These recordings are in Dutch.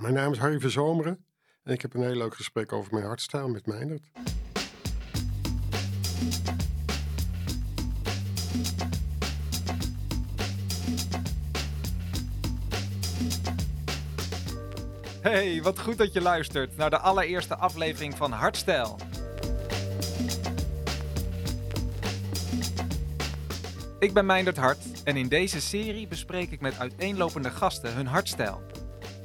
Mijn naam is Harry Verzomeren en ik heb een heel leuk gesprek over mijn hartstijl met Meindert. Hey, wat goed dat je luistert naar de allereerste aflevering van Hartstijl. Ik ben Meindert Hart en in deze serie bespreek ik met uiteenlopende gasten hun hartstijl.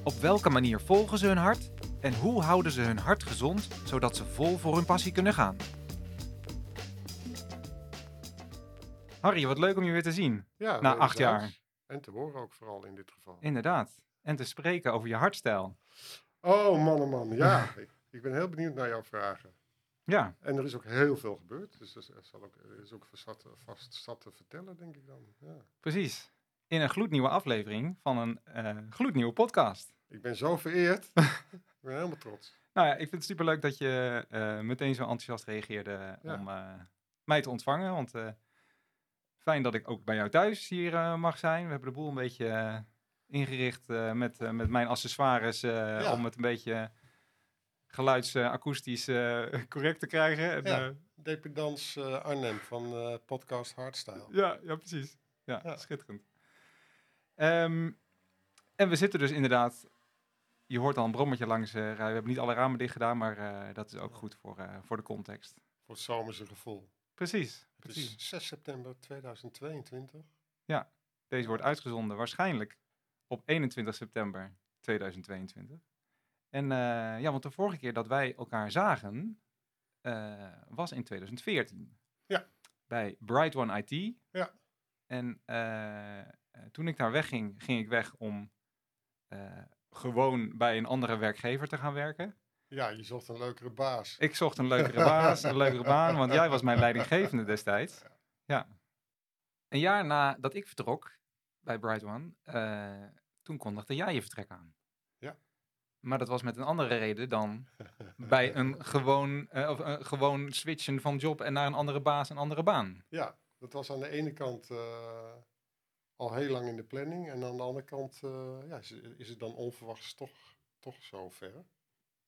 Op welke manier volgen ze hun hart en hoe houden ze hun hart gezond zodat ze vol voor hun passie kunnen gaan? Harry, wat leuk om je weer te zien. Ja, Na acht jaar. En te horen ook vooral in dit geval. Inderdaad. En te spreken over je hartstijl. Oh man, oh man. Ja, ik, ik ben heel benieuwd naar jouw vragen. Ja, En er is ook heel veel gebeurd. Dus er zal ook, er is ook vast, vast zat te vertellen, denk ik dan. Ja. precies. In een gloednieuwe aflevering van een eh, gloednieuwe podcast. Ik ben zo vereerd. ik ben helemaal trots. Nou ja, ik vind het superleuk dat je eh, meteen zo enthousiast reageerde Ja. om eh, mij te ontvangen. Want eh, fijn dat ik ook bij jou thuis hier mag zijn. We hebben de boel een beetje ingericht met, met mijn accessoires Ja. om het een beetje geluidsakoestisch correct te krijgen. En, Ja. Dependans eh, Arnhem van podcast Hardstyle. Ja, ja precies. Ja, Ja. schitterend. Ehm, en we zitten dus inderdaad, je hoort al een brommetje langs eh, rijden. We hebben niet alle ramen dicht gedaan, maar eh, dat is ook goed voor, eh, voor de context. Voor het zomerse gevoel. Precies, Het precies. is 6 september 2022. Deze wordt uitgezonden waarschijnlijk op 21 september 2022. En ja, want de vorige keer dat wij elkaar zagen, was in 2014. Ja. Bij Bright One IT. Ja. En toen ik daar wegging, ging ik weg om gewoon bij een andere werkgever te gaan werken. Ja, je zocht een leukere baas. Ik zocht een leukere baas, een leukere baan, want jij was mijn leidinggevende destijds. Ja. Een jaar nadat ik vertrok bij Bright One, eh, toen kondigde jij je vertrek aan. Ja. Maar dat was met een andere reden dan bij een gewoon, eh, of, eh, gewoon switchen van job en naar een andere baas, een andere baan. Ja, dat was aan de ene kant al heel lang in de planning. En aan de andere kant eh, ja, is, is het dan onverwachts toch, toch zo ver.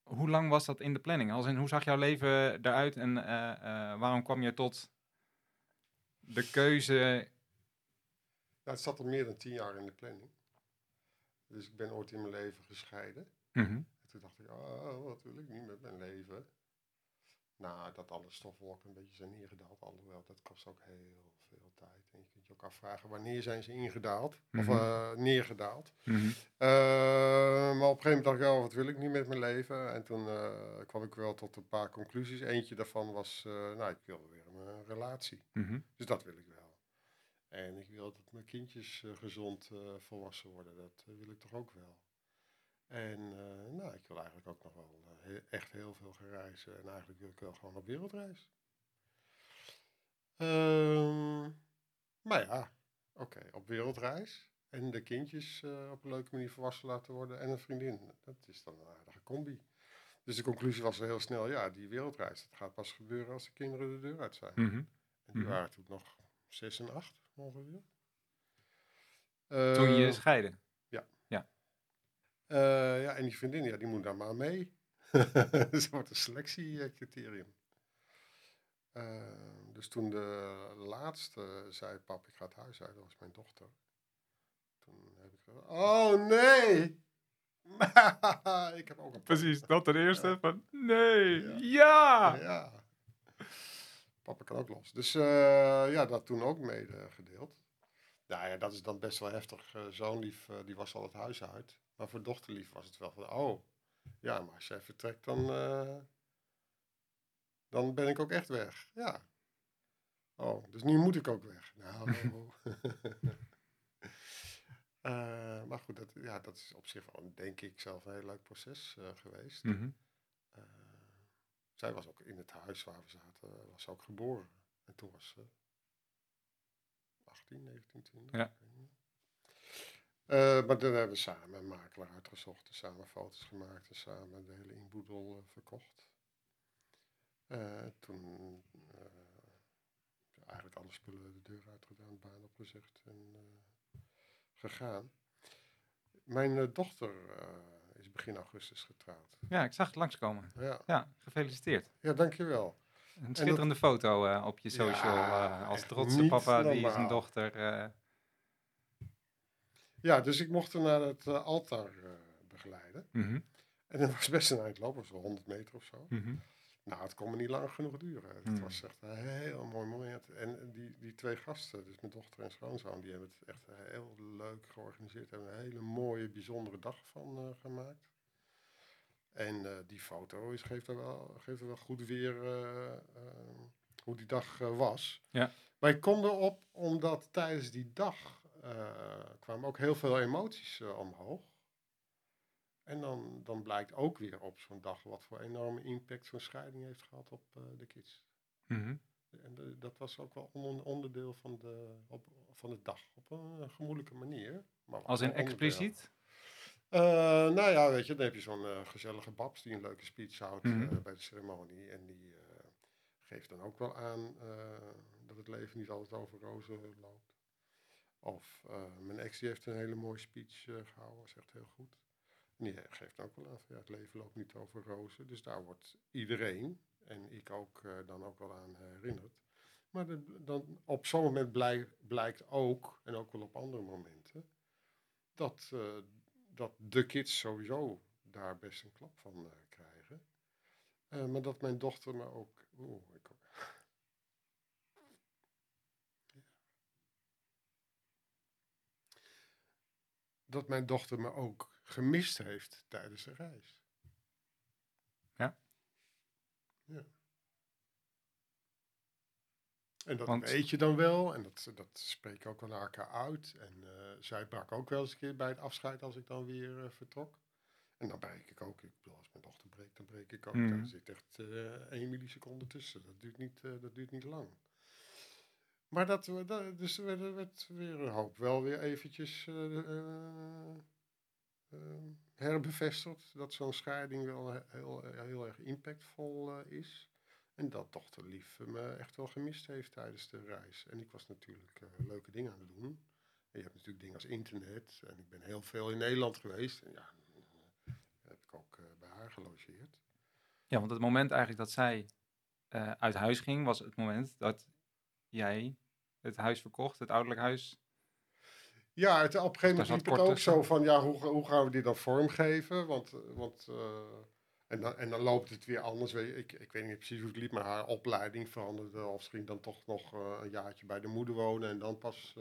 Hoe lang was dat in de planning? Als in, hoe zag jouw leven eruit en eh, eh, waarom kwam je tot de keuze? Ja, het zat al meer dan tien jaar in de planning. Dus ik ben ooit in mijn leven gescheiden. Mhm. En toen dacht ik, oh, wat wil ik nu met mijn leven? Nou, dat alle stofwolken een beetje zijn ingedaald. Alhoewel, dat kost ook heel veel tijd. En je kunt je ook afvragen, wanneer zijn ze ingedaald? Of Mhm. eh, neergedaald? Mhm. Eh, maar op een gegeven moment dacht ik, oh, wat wil ik nu met mijn leven? En toen eh, kwam ik wel tot een paar conclusies. Eentje daarvan was, nou, ik wil weer een relatie. Mhm. Dus dat wil ik wel. En ik wil dat mijn kindjes gezond volwassen worden. Dat wil ik toch ook wel. En eh, nou, ik wil eigenlijk ook nog wel eh, echt heel veel gaan reizen. En eigenlijk wil ik wel gewoon op wereldreis. Ehm, maar ja, oké, op wereldreis. En de kindjes eh, op een leuke manier volwassen laten worden. En een vriendin. Dat is dan een aardige combi. Dus de conclusie was heel snel, ja, die wereldreis, dat gaat pas gebeuren als de kinderen de deur uit zijn. Mhm. En die Mhm. waren toen nog zes en acht ongeveer. Toen je scheiden. Eh, ja, en die vriendin, ja, die moet daar maar mee. dat wordt een selectiecriterium. Eh, dus toen de laatste zei, pap, ik ga het huis uit, dat was mijn dochter. Toen heb ik gezegd, oh nee! ik heb ook een Precies, dat ten eerste Ja. van nee, Ja. ja! Ja. Papa kan ook los. Dus eh, ja, dat toen ook mede gedeeld. Nou ja, dat is dan best wel heftig. Zoonlief, eh, die was al het huis uit. Maar voor dochterlief was het wel van, oh, ja, maar als jij vertrekt, dan, eh, dan ben ik ook echt weg. Ja. Oh, dus nu moet ik ook weg. Nou. Eh, maar goed, dat, ja, dat is op zich wel, denk ik, zelf een heel leuk proces eh, geweest. Mhm. Zij was ook in het huis waar we zaten, was ze ook geboren. En toen was ze 18, 19, 20. Ja. Eh, maar dan hebben we samen een makelaar uitgezocht, en samen foto's gemaakt en samen de hele inboedel eh, verkocht. Eh, toen eigenlijk alle spullen de deur uitgedaan, baan opgezegd en gegaan. Mijn dochter is begin augustus getrouwd. Ja, ik zag het langskomen. Ja, Ja, gefeliciteerd. ja dankjewel. Een schitterende foto op je social. Ja, als trotse papa die zijn dochter. Eh, Ja, dus ik mocht haar naar het eh, altaar eh, begeleiden. mhm, En dat was best een eind lopen, zo 100 meter of zo. mhm. Nou, het kon me niet lang genoeg duren. Het Hmm. was echt een heel mooi moment. En die, die twee gasten, dus mijn dochter en schoonzoon, die hebben het echt heel leuk georganiseerd. Hebben een hele mooie, bijzondere dag van eh, gemaakt. En eh, die foto is, geeft, er wel, geeft er wel goed weer eh, eh, hoe die dag eh, was. Ja. Maar ik kom erop omdat tijdens die dag eh, kwamen ook heel veel emoties eh, omhoog. En dan, dan blijkt ook weer op zo'n dag wat voor enorme impact zo'n scheiding heeft gehad op eh, de kids. mhm. En de- dat was ook wel on- onderdeel van de, op, van de dag. Op een eh, gemoedelijke manier. Maar Als in een expliciet? Eh, nou ja, weet je, dan heb je zo'n eh, gezellige babs die een leuke speech houdt Mhm. eh, bij de ceremonie. En die eh, geeft dan ook wel aan eh, dat het leven niet altijd over rozen loopt. Of eh, mijn ex heeft een hele mooie speech eh, gehouden, was echt heel goed. Die geeft ook wel aan ja, het leven loopt niet over rozen. Dus daar wordt iedereen, en ik ook, eh, dan ook wel aan herinnerd. Maar dan, op zo'n moment blij- blijkt ook, en ook wel op andere momenten, dat, dat de kids sowieso daar best een klap van krijgen. Maar dat mijn dochter me ook. Oeh, ik, dat mijn dochter me ook gemist heeft tijdens de reis. Ja. Ja. En dat Want- weet je dan wel, en dat, dat spreek ik ook wel naar elkaar uit. En eh, zij brak ook wel eens een keer bij het afscheid als ik dan weer eh, vertrok. En dan breek ik ook. Ik bedoel, als mijn dochter breekt, dan breek ik ook. Mhm. Daar zit echt eh één milliseconde tussen. Dat duurt niet, dat duurt niet lang. Maar dat, dat, dus er werd, er weer een hoop wel weer eventjes eh, herbevestigd. Dat zo'n scheiding wel he- heel, heel erg impactvol is. En dat dochterlief me echt wel gemist heeft tijdens de reis. En ik was natuurlijk leuke dingen aan het doen. En je hebt natuurlijk dingen als internet. En ik ben heel veel in Nederland geweest. En ja, heb ik ook bij haar gelogeerd. Ja, want het moment eigenlijk dat zij uit huis ging, was het moment dat jij het huis verkocht, het ouderlijk huis. Ja, het, op een gegeven moment liep het ook tussen. zo van, ja, hoe, hoe gaan we die dan vormgeven? Want, eh, want eh, en, dan, en dan loopt het weer anders. Ik, ik weet niet precies hoe het liep, maar haar opleiding veranderde. Of ze ging dan toch nog eh, een jaartje bij de moeder wonen en dan pas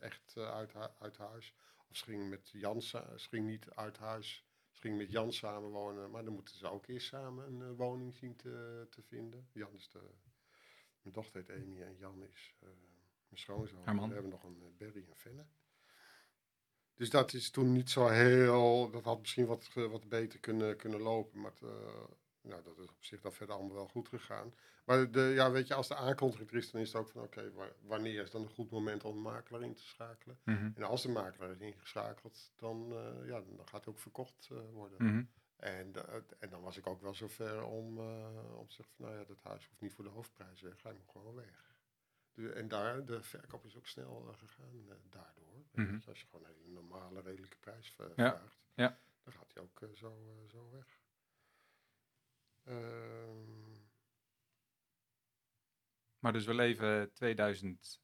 echt uit, uit huis. Of ze ging met Jan, ging niet uit huis, ze ging met Jan samenwonen. Maar dan moeten ze ook eerst samen een woning zien te, te vinden. Jan is de, mijn dochter heet Amy en Jan is eh, mijn schoonzoon. We hebben nog een eh, Berry en Fenne. Dus dat is toen niet zo heel. Dat had misschien wat, eh, wat beter kunnen, kunnen lopen. Maar het, nou, dat is op zich dan verder allemaal wel goed gegaan. Maar de, ja, weet je, als de aankondiging er is, dan is het ook van: oké, wa- wanneer is dan een goed moment om een makelaar in te schakelen? Mhm, En als de makelaar is ingeschakeld, dan, ja, dan gaat hij ook verkocht worden. mhm. En, en dan was ik ook wel zover om, eh, om te zeggen: van, nou ja, dat huis hoeft niet voor de hoofdprijs weg, hij moet gewoon weg. De, en daar, de verkoop is ook snel eh, gegaan eh, daardoor. Mhm. je, als je gewoon een hele normale, redelijke prijs eh, Ja, vraagt, ja. dan gaat hij ook zo, zo weg. Ehm, Maar dus we leven 2000.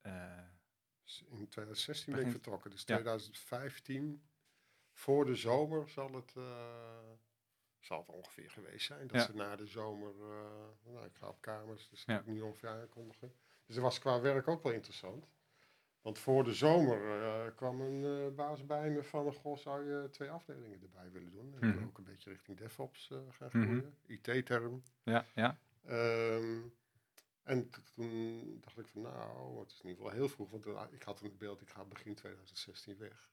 eh, s- in 2016 ben ik vertrokken, dus ja. 2015, voor de zomer zal het, eh, zal het ongeveer geweest zijn. Dat Ja. ze na de zomer, eh, nou ik ga op kamers, dus dat Ja. kan ik nu ongeveer aankondigen. Dus dat was qua werk ook wel interessant. Want voor de zomer eh, kwam een baas bij me van, goh, zou je twee afdelingen erbij willen doen? En Mhm. ook een beetje richting DevOps gaan Mhm. groeien, IT-term. ja, ja. Ehm, en toen dacht ik van, nou, het is in ieder geval heel vroeg, want ik had een beeld, ik ga begin 2016 weg.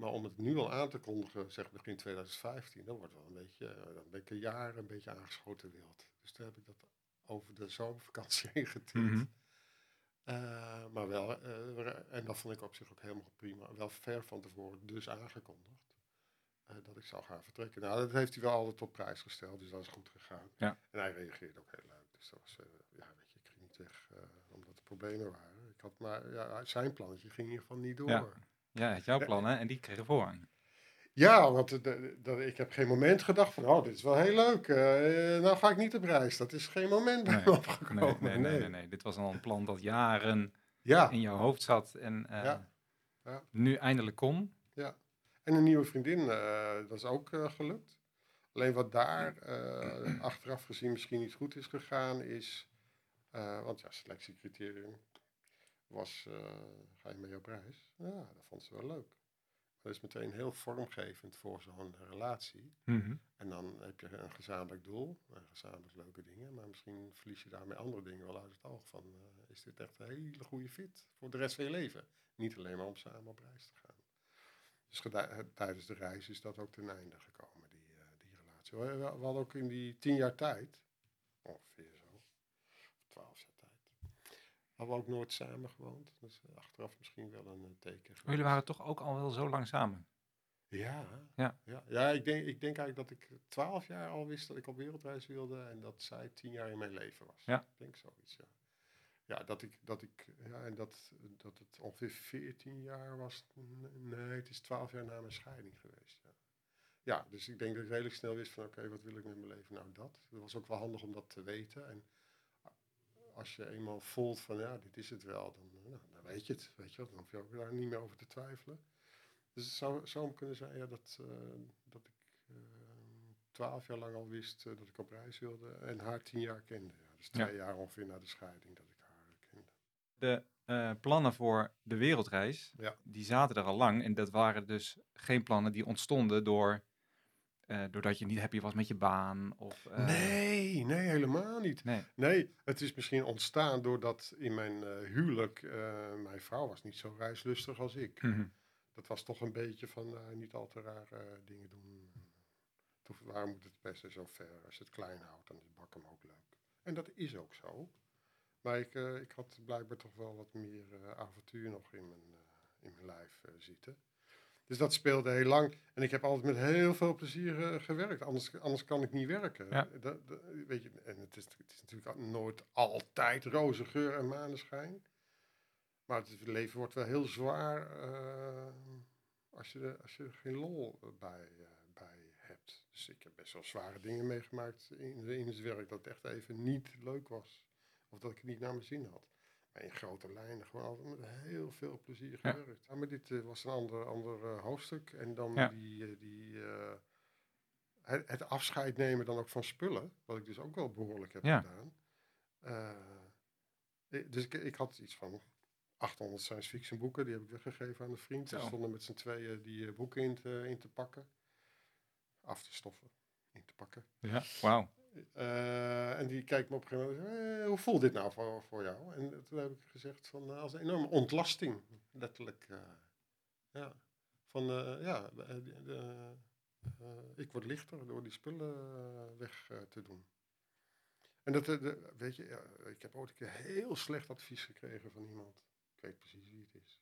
Maar om het nu al aan te kondigen, zeg begin 2015, dan wordt wel een beetje, eh, dan ben ik een jaar een beetje aangeschoten wild. Dus toen heb ik dat over de zomervakantie heen getild. Mhm. Eh, maar wel, eh, en dat vond ik op zich ook helemaal prima, wel ver van tevoren dus aangekondigd. dat ik zou gaan vertrekken. Nou, dat heeft hij wel altijd op prijs gesteld, dus dat is goed gegaan. Ja. En hij reageerde ook heel leuk. Dus dat was, ja, weet je, ik ging niet weg omdat er problemen waren. Ik had maar, ja, zijn plannetje ging in ieder geval niet door. Ja. Ja, Ja, het jouw plannen en die kregen voorrang. Ja, want de- de- de- ik heb geen moment gedacht van, oh, dit is wel heel leuk. eh, nou ga ik niet op reis. Dat is geen moment bij Nee, me Nee, opgekomen. nee, nee, nee, nee. Dit was al een plan dat jaren Ja, in jouw hoofd zat en eh, Ja, ja. nu eindelijk kon. en een nieuwe vriendin, eh, dat is ook eh, gelukt. Alleen wat daar eh, achteraf gezien misschien niet goed is gegaan is, eh, want ja, selectiecriterium was, eh, ga je mee op reis? Ja, dat vond ze wel leuk. Dat is meteen heel vormgevend voor zo'n relatie. Mhm. En dan heb je een gezamenlijk doel, en gezamenlijk leuke dingen, maar misschien verlies je daarmee andere dingen wel uit het oog. Van, eh, is dit echt een hele goede fit voor de rest van je leven? Niet alleen maar om samen op reis te gaan. Dus geda- tijdens de reis is dat ook ten einde gekomen, die, eh, die relatie. We, we hadden ook in die tien jaar tijd, ongeveer zo, twaalf hadden we ook nooit samen gewoond. Dus eh, achteraf misschien wel een eh, teken. Oh, jullie waren toch ook al wel zo lang samen? Ja, Ja. ja. ja ik, denk, ik denk eigenlijk dat ik twaalf jaar al wist dat ik op wereldreis wilde en dat zij tien jaar in mijn leven was. Ja. Ik denk zoiets, ja. Ja, dat ik, dat ik, ja, en dat, dat het ongeveer veertien jaar was. Nee, het is twaalf jaar na mijn scheiding geweest, ja. Ja, dus ik denk dat ik redelijk snel wist van, oké, wat wil ik met mijn leven? Nou, dat. Het was ook wel handig om dat te weten. En als je eenmaal voelt van, ja, dit is het wel, dan, eh, nou, dan weet je het, weet je wel. Dan hoef je ook daar niet meer over te twijfelen. Dus het zou, zou kunnen zijn ja, dat, eh, dat ik eh, twaalf jaar lang al wist dat ik op reis wilde en haar tien jaar kende. Ja, dus Ja. twee jaar ongeveer na de scheiding dat ik haar kende. De plannen voor de wereldreis, Ja. die zaten er al lang. En dat waren dus geen plannen die ontstonden door, eh, doordat je niet happy was met je baan. Of, eh, nee, nee, helemaal niet. Nee. Nee, het is misschien ontstaan doordat in mijn eh, huwelijk mijn vrouw was niet zo reislustig als ik. Mhm. Dat was toch een beetje van niet al te rare dingen doen. Toch, waar moet het beste zo ver? Als je het klein houdt, dan is bakken ook leuk. En dat is ook zo. Maar ik, ik had blijkbaar toch wel wat meer avontuur nog in mijn, in mijn lijf zitten. Dus dat speelde heel lang. En ik heb altijd met heel veel plezier eh, gewerkt. Anders, anders kan ik niet werken. Ja. Dat, dat- weet je, en het is, het is natuurlijk nooit altijd roze geur en maneschijn. Maar het leven wordt wel heel zwaar eh, als, je, er- als je er geen lol bij, eh, bij hebt. Dus ik heb best wel zware dingen meegemaakt in, in het werk dat het echt even niet leuk was. Of dat ik het niet naar mijn zin had. Maar in grote lijnen gewoon altijd met heel veel plezier gewerkt. Ja, maar dit eh, was een ander, ander eh, hoofdstuk. En dan Ja. die, eh, die, het, het afscheid nemen dan ook van spullen. Wat ik dus ook wel behoorlijk heb Ja. gedaan. Dus ik, ik had iets van 800 science fiction boeken. Die heb ik weggegeven aan een vriend. We Zo. stonden met z'n tweeën die boeken in te, in te pakken. Af te stoffen. In te pakken. Ja, wauw. Eh, en die kijkt me op een gegeven moment, eh, hoe voelt dit nou voor, voor jou? En toen heb ik gezegd van, eh, als een enorme ontlasting, letterlijk. ja, van, ja, ik word lichter door die spullen weg te doen. En dat, de, weet je, ik heb ooit een keer heel slecht advies gekregen van iemand. Ik weet precies wie het is.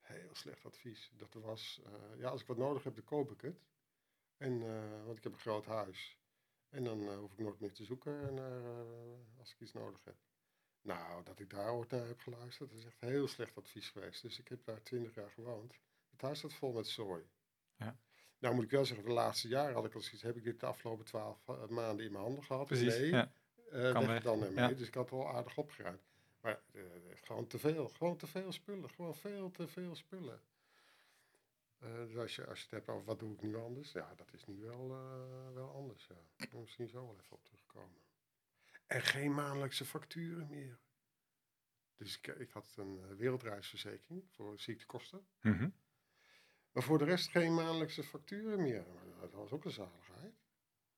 Heel slecht advies. Dat was, ja, als ik wat nodig heb, dan koop ik het. En, want ik heb een groot huis. En dan eh, hoef ik nooit meer te zoeken naar, eh, als ik iets nodig heb. Nou, dat ik daar ooit naar heb geluisterd, dat is echt heel slecht advies geweest. Dus ik heb daar twintig jaar gewoond. Het huis staat vol met zooi. Ja. Nou moet ik wel zeggen, de laatste jaren had ik al zoiets, heb ik dit de afgelopen twaalf eh, maanden in mijn handen gehad? Precies. Nee, Ja. Kan weg dan ermee. Ja. Dus ik had wel aardig opgeruimd. Maar gewoon te veel, gewoon te veel spullen. Gewoon veel te veel spullen. Eh, dus als je, als je het hebt over wat doe ik nu anders, ja, dat is nu wel, eh, wel anders. Ja. Moet misschien zo wel even op terugkomen. En geen maandelijkse facturen meer. Dus ik, ik had een eh, wereldreisverzekering voor ziektekosten. Mhm. Maar voor de rest geen maandelijkse facturen meer. Maar dat was ook een zaligheid.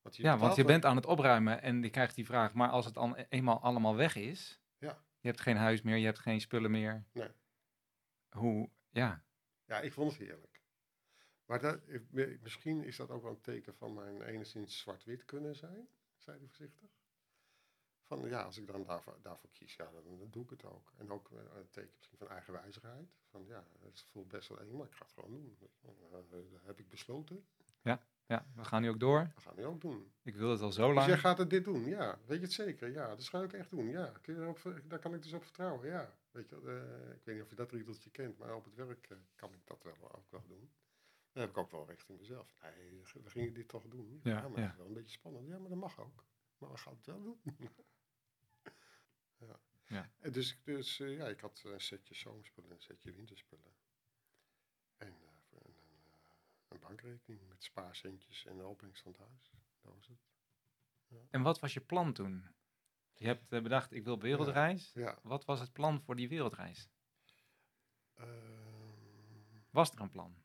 Want Ja, want je bent aan het opruimen en je krijgt die vraag, maar als het dan e- eenmaal allemaal weg is, Ja. je hebt geen huis meer, je hebt geen spullen meer. Nee. Hoe, ja, Ja, ik vond het heerlijk. Maar dat, misschien is dat ook wel een teken van mijn enigszins zwart-wit kunnen zijn, zei hij voorzichtig. Van ja, als ik dan daarvoor, daarvoor kies, ja, dan, dan doe ik het ook. En ook eh, een teken misschien van eigenwijzigheid. Van ja, het voelt best wel eng, maar ik ga het gewoon doen. Eh, dat heb ik besloten, ja, we gaan nu ook door. dat gaan we ook doen. Ik wil het al zo Dus lang. jij gaat het dit doen, ja. Weet je het zeker? Ja, dat ga ik echt doen, ja. Kun je daar kan ik dus op vertrouwen, ja. Weet je, eh, ik weet niet of je dat riedeltje kent, maar op het werk eh, kan ik dat wel, ook wel doen. Dan heb ik ook wel richting mezelf. Nee, we gingen dit toch doen. Ja, Ja, maar ja. dat is wel een beetje spannend. Ja, maar dat mag ook. Maar we gaan het wel doen. ja. Ja. En dus, dus eh, ja, ik had een setje zomerspullen en een setje winterspullen. En eh, een, een, eh, een bankrekening met spaarcentjes en de opbrengst van het huis. Dat was het. En wat was je plan toen? Je hebt eh, bedacht, ik wil wereldreis. Ja. Wat was het plan voor die wereldreis? ehm, Was er een plan?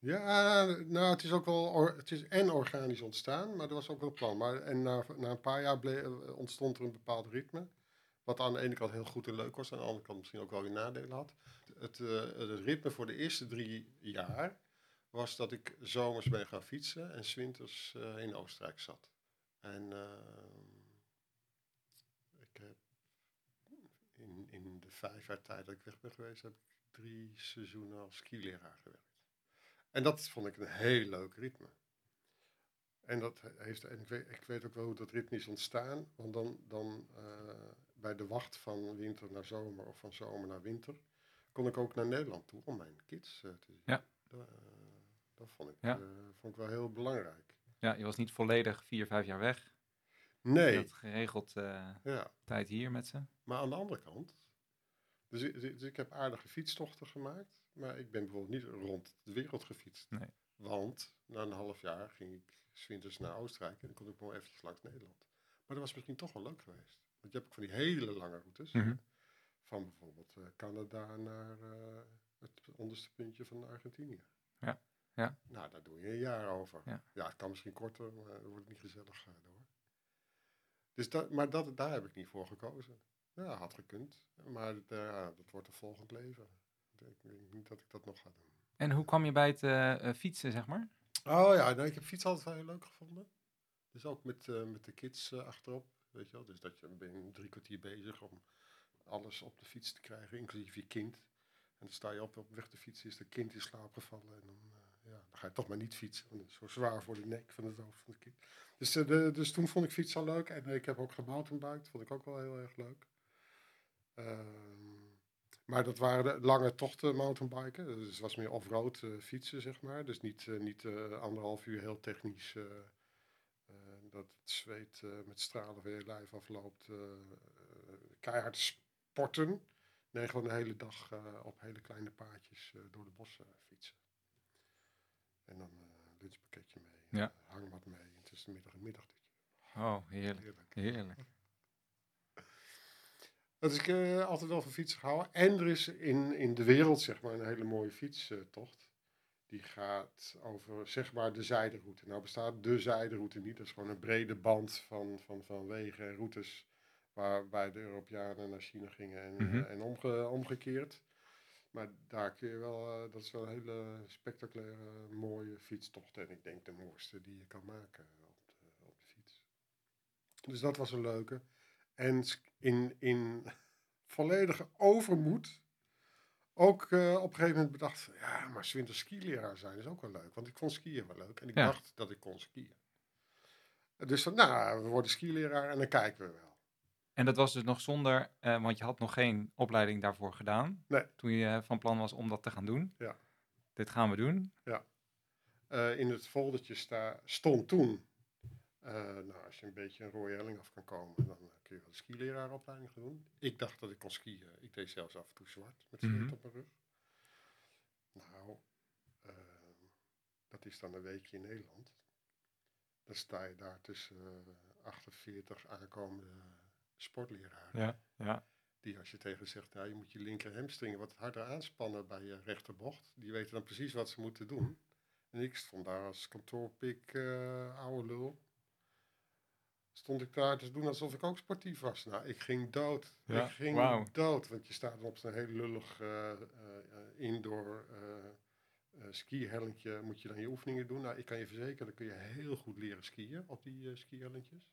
Ja, nou, het is ook wel, het is en organisch ontstaan, maar er was ook wel een plan. Maar, en na, na een paar jaar eh, ontstond er een bepaald ritme, wat aan de ene kant heel goed en leuk was, aan de andere kant misschien ook wel weer nadelen had. Het, eh, het ritme voor de eerste drie jaar was dat ik zomers ben gaan fietsen en 's winters eh, in Oostenrijk zat. En ehm, ik heb in, in de vijf jaar tijd dat ik weg ben geweest, heb ik drie seizoenen als skileraar gewerkt. En dat vond ik een heel leuk ritme. En, dat he- heeft, en ik, weet, ik weet ook wel hoe dat ritme is ontstaan. Want dan, dan eh, bij de wacht van winter naar zomer of van zomer naar winter, kon ik ook naar Nederland toe om mijn kids eh, te zien. Ja. Dat, eh, dat vond, ik, Ja. vond ik wel heel belangrijk. Ja, je was niet volledig vier, vijf jaar weg. Je Nee, had geregeld ja. tijd hier met ze. Maar aan de andere kant, dus, ik- dus ik heb aardige fietstochten gemaakt, maar ik ben bijvoorbeeld niet rond de wereld gefietst. Nee. Want na een half jaar ging ik 's winters naar Oostenrijk en dan kon ik nog eventjes langs Nederland. Maar dat was misschien toch wel leuk geweest. Want je hebt ook van die hele lange routes. Mhm. Van bijvoorbeeld eh, Canada naar eh, het onderste puntje van Argentinië. Ja, ja. Nou, daar doe je een jaar over. Ja. Ja, het kan misschien korter, maar dan wordt het niet gezellig eh, door. Dus dat, maar dat, daar heb ik niet voor gekozen. Ja, had gekund. Maar eh, ja, dat wordt een volgend leven. Ik denk niet dat ik dat nog ga doen. En hoe kwam je bij het eh, eh, fietsen, zeg maar? Oh ja, nou, ik heb fiets altijd wel heel leuk gevonden. Dus ook met, eh, met de kids achterop. Weet je wel? Dus dat je ben drie kwartier bezig om alles op de fiets te krijgen, inclusief je kind. En dan sta je op, op weg te fietsen, is het kind in slaap gevallen. En dan, ja, dan ga je toch maar niet fietsen, want het is zo zwaar voor de nek van het hoofd van het kind. Dus, de, dus toen vond ik fietsen al leuk. En ik heb ook gemountainbiked, vond ik ook wel heel erg leuk. Maar dat waren de lange tochten mountainbiken. Dus het was meer off-road eh, fietsen, zeg maar. Dus niet, eh, niet eh, anderhalf uur heel technisch. dat het zweet met stralen weer je lijf afloopt. keihard sporten. Nee, gewoon de hele dag op hele kleine paadjes door de bossen fietsen. En dan eh lunchpakketje mee, Ja. hangmat mee. En tussen de middag een middagdutje. Oh, heerlijk. Heerlijk. Heerlijk. Dat is ik eh, altijd wel van fietsen gehouden. En er is in, in de wereld zeg maar een hele mooie fietstocht. Die gaat over zeg maar de zijderoute. Nou bestaat de zijderoute niet. Dat is gewoon een brede band van, van, van wegen en routes. Waarbij de Europeanen naar China gingen en, Mhm. eh, en omge, omgekeerd. Maar daar kun je wel, eh, dat is wel een hele spectaculaire, mooie fietstocht. En ik denk de mooiste die je kan maken op de, op de fiets. Dus dat was een leuke. En in, in volledige overmoed ook eh, op een gegeven moment bedacht ja, maar 's winters skileraar zijn is ook wel leuk. Want ik vond skiën wel leuk en ik Ja. dacht dat ik kon skiën. Dus van, nou, we worden skileraar en dan kijken we wel. En dat was dus nog zonder, eh, want je had nog geen opleiding daarvoor gedaan. Nee. Toen je eh, van plan was om dat te gaan doen. Ja. Dit gaan we doen. Eh, in het foldertje sta, stond toen, eh, nou, als je een beetje een rode helling af kan komen, dan eh, kun je wel de skileraaropleiding gaan doen. Ik dacht dat ik kon skiën. Ik deed zelfs af en toe zwart met Mhm. op mijn rug. Nou, eh, dat is dan een weekje in Nederland. Dan sta je daar tussen eh, 48 aankomende sportleraren. Ja. Ja. Die als je tegen ze zegt, nou, je moet je linker hamstringen wat harder aanspannen bij je rechterbocht. Die weten dan precies wat ze moeten doen. En ik stond daar als kantoorpik, oude lul. Stond ik daar te doen alsof ik ook sportief was. Nou, ik ging dood. Ja, ik ging dood. Want je staat dan op zo'n heel lullig eh, indoor eh skihellentje. Moet je dan je oefeningen doen. Nou, ik kan je verzekeren, dan kun je heel goed leren skiën op die skihellentjes.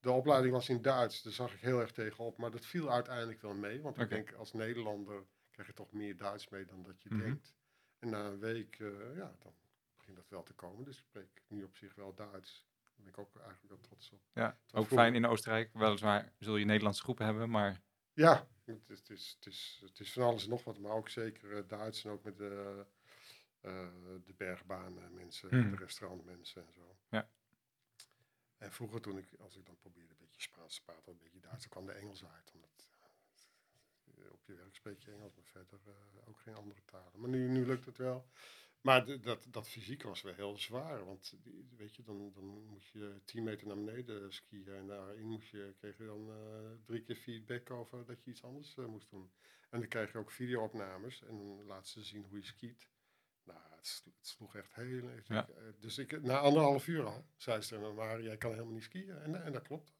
De opleiding was in Duits, daar zag ik heel erg tegenop. Maar dat viel uiteindelijk wel mee. Want ik denk, als Nederlander krijg je toch meer Duits mee dan dat je Mhm. denkt. En na een week, eh, ja, dan begint dat wel te komen. Dus ik spreek nu op zich wel Duits. Ben ik ook eigenlijk wel trots op. ja. Ook vroeger- fijn in Oostenrijk. Weliswaar zul je Nederlandse groepen hebben, maar Ja, het is, het, is, het, is, het is van alles en nog wat. Maar ook zeker eh, Duits en ook met de eh, de bergbanen mensen, Mhm. de restaurantmensen en zo. Ja. En vroeger toen ik, als ik dan probeerde een beetje Spaans te praten, een beetje Duits, dan kwam de Engels uit. Omdat eh, op je werk spreek je Engels, maar verder ook geen andere talen. Maar nu, nu lukt het wel. Maar de- dat, dat fysiek was wel heel zwaar. Want weet je, dan, dan moet je 10 meter naar beneden skiën. En daarin moest je, kreeg je dan eh, drie keer feedback over dat je iets anders eh, moest doen. En dan krijg je ook videoopnames. En dan laten ze zien hoe je skiet. Nou, het, het sloeg echt heel... ik- Ja. eh, Dus ik, na anderhalf uur al, zei ze me, maar jij kan helemaal niet skiën. En, en dat klopt.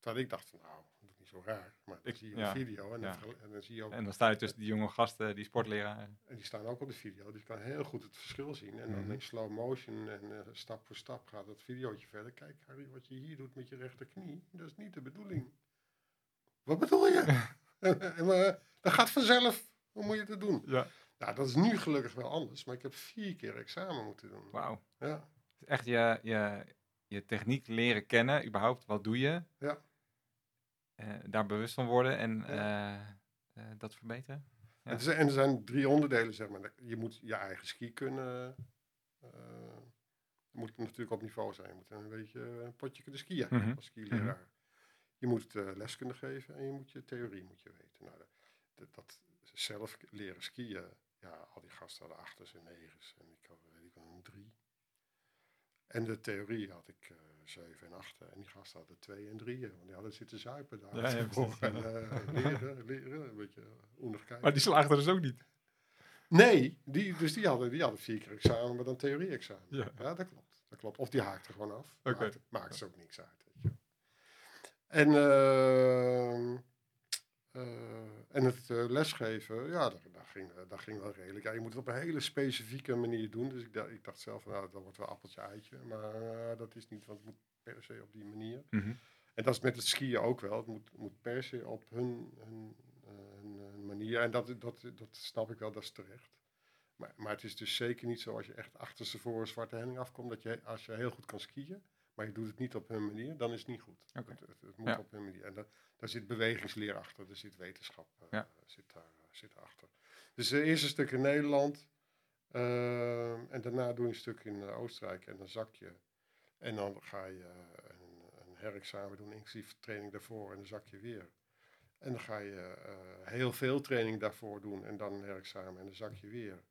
Terwijl ik dacht van, nou, zo raar. Maar dan Ik- zie je ja, een video en, dan ja. en dan zie je ook... En dan sta je tussen die jonge gasten, die sportleraar. En die staan ook op de video, dus je kan heel goed het verschil zien. En dan Mhm. in slow motion en eh, stap voor stap gaat het videootje verder. Kijk Harry, wat je hier doet met je rechterknie, dat is niet de bedoeling. Wat bedoel je? En, maar, dat gaat vanzelf. Hoe moet je het doen? Ja. Nou, dat is nu gelukkig wel anders, maar ik heb vier keer examen moeten doen. Wauw. Ja, Echt je, je, je techniek leren kennen, überhaupt, wat doe je? Ja. Eh, daar bewust van worden en eh, eh, dat verbeteren. Ja. En, er zijn, en er zijn drie onderdelen, zeg maar. Je moet je eigen ski kunnen. je moet natuurlijk op niveau zijn. Je moet een beetje een potje kunnen skiën Mhm. als skileraar. Je moet eh, les kunnen geven en je moet je theorie moet je weten. Nou, dat, dat, dat zelf leren skiën, ja, al die gasten hadden achters en negens. En ik had, weet ik wel, een drie. En de theorie had ik eh zeven en achten. En die gasten hadden twee en drieën. Want die hadden zitten zuipen daar. Ja, ja, precies, en ja. eh, leren, leren, een beetje oenig kijken. Maar die slaagden dus ook niet. Nee, die, dus die hadden, die hadden vier keer examen, maar dan theorie-examen. Ja. Ja. dat klopt. Dat klopt. Of die haakte gewoon af. Oké. Maakt, maakt ze ook niks uit. Weet je. En, ehm, eh, en het eh, lesgeven, ja, daar, daar, ging, eh, daar ging wel redelijk. Ja, je moet het op een hele specifieke manier doen. Dus ik, dacht- ik dacht zelf, nou, dat wordt wel appeltje-eitje. Maar dat is niet, want het moet per se op die manier. Mhm. En dat is met het skiën ook wel. Het moet, moet per se op hun, hun, hun, hun manier. En dat, dat, dat snap ik wel, dat is terecht. Maar, maar het is dus zeker niet zo als je echt achterstevoren zwarte helling afkomt, dat je als je heel goed kan skiën, maar je doet het niet op hun manier, dan is het niet goed. Het, het, het moet Ja. op hun manier. En da- daar zit bewegingsleer achter, er zit wetenschap eh, Ja. zit daar, eh, zit achter. Dus het eerste stuk in Nederland. eh, en daarna doe je een stuk in eh, Oostenrijk en dan zak je. En dan ga je eh, een, een herexamen doen, inclusief training daarvoor en dan zak je weer. En dan ga je eh, heel veel training daarvoor doen en dan een herexamen en dan zak je weer.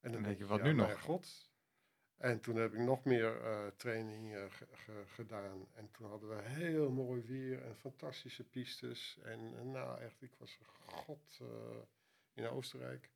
En Dan denk je, wat ja, nu nog? god. En toen heb ik nog meer training eh, ge- gedaan. En toen hadden we heel mooi weer en fantastische pistes. En, en nou, echt, ik was een god eh, in Oostenrijk.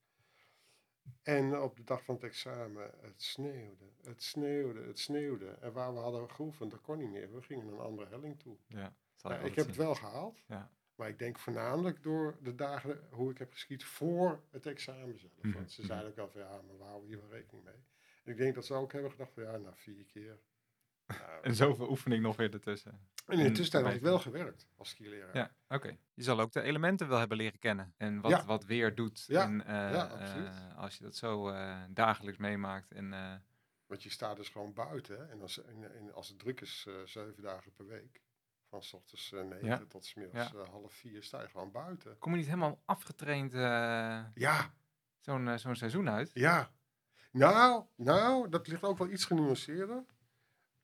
En op de dag van het examen, het sneeuwde, het sneeuwde, het sneeuwde. En waar we hadden geoefend, dat kon niet meer. We gingen een andere helling toe. Ja, Nou, ik heb het wel gehaald. Ja. Maar ik denk voornamelijk door de dagen hoe ik heb geschiet voor het examen zelf. Mhm, Want ze mhm. zeiden ook al van ja, maar we houden hier wel rekening mee. Ik denk dat ze ook hebben gedacht van ja, nou vier keer. Nou, En zoveel oefening nog weer ertussen. en in de en tussentijd had ik wel gewerkt als skileraar. Ja, oké. Je zal ook de elementen wel hebben leren kennen. En wat, Ja. wat weer doet. Ja, En, eh, ja, eh, als je dat zo eh, dagelijks meemaakt. En, Want je staat dus gewoon buiten. hè, En als, en, en als het druk is, zeven dagen per week. Van s ochtends negen tot s middags half vier sta je gewoon buiten. kom je niet helemaal afgetraind Ja, zo'n zo'n seizoen uit? Ja, nou, nou, dat ligt ook wel iets genuanceerder.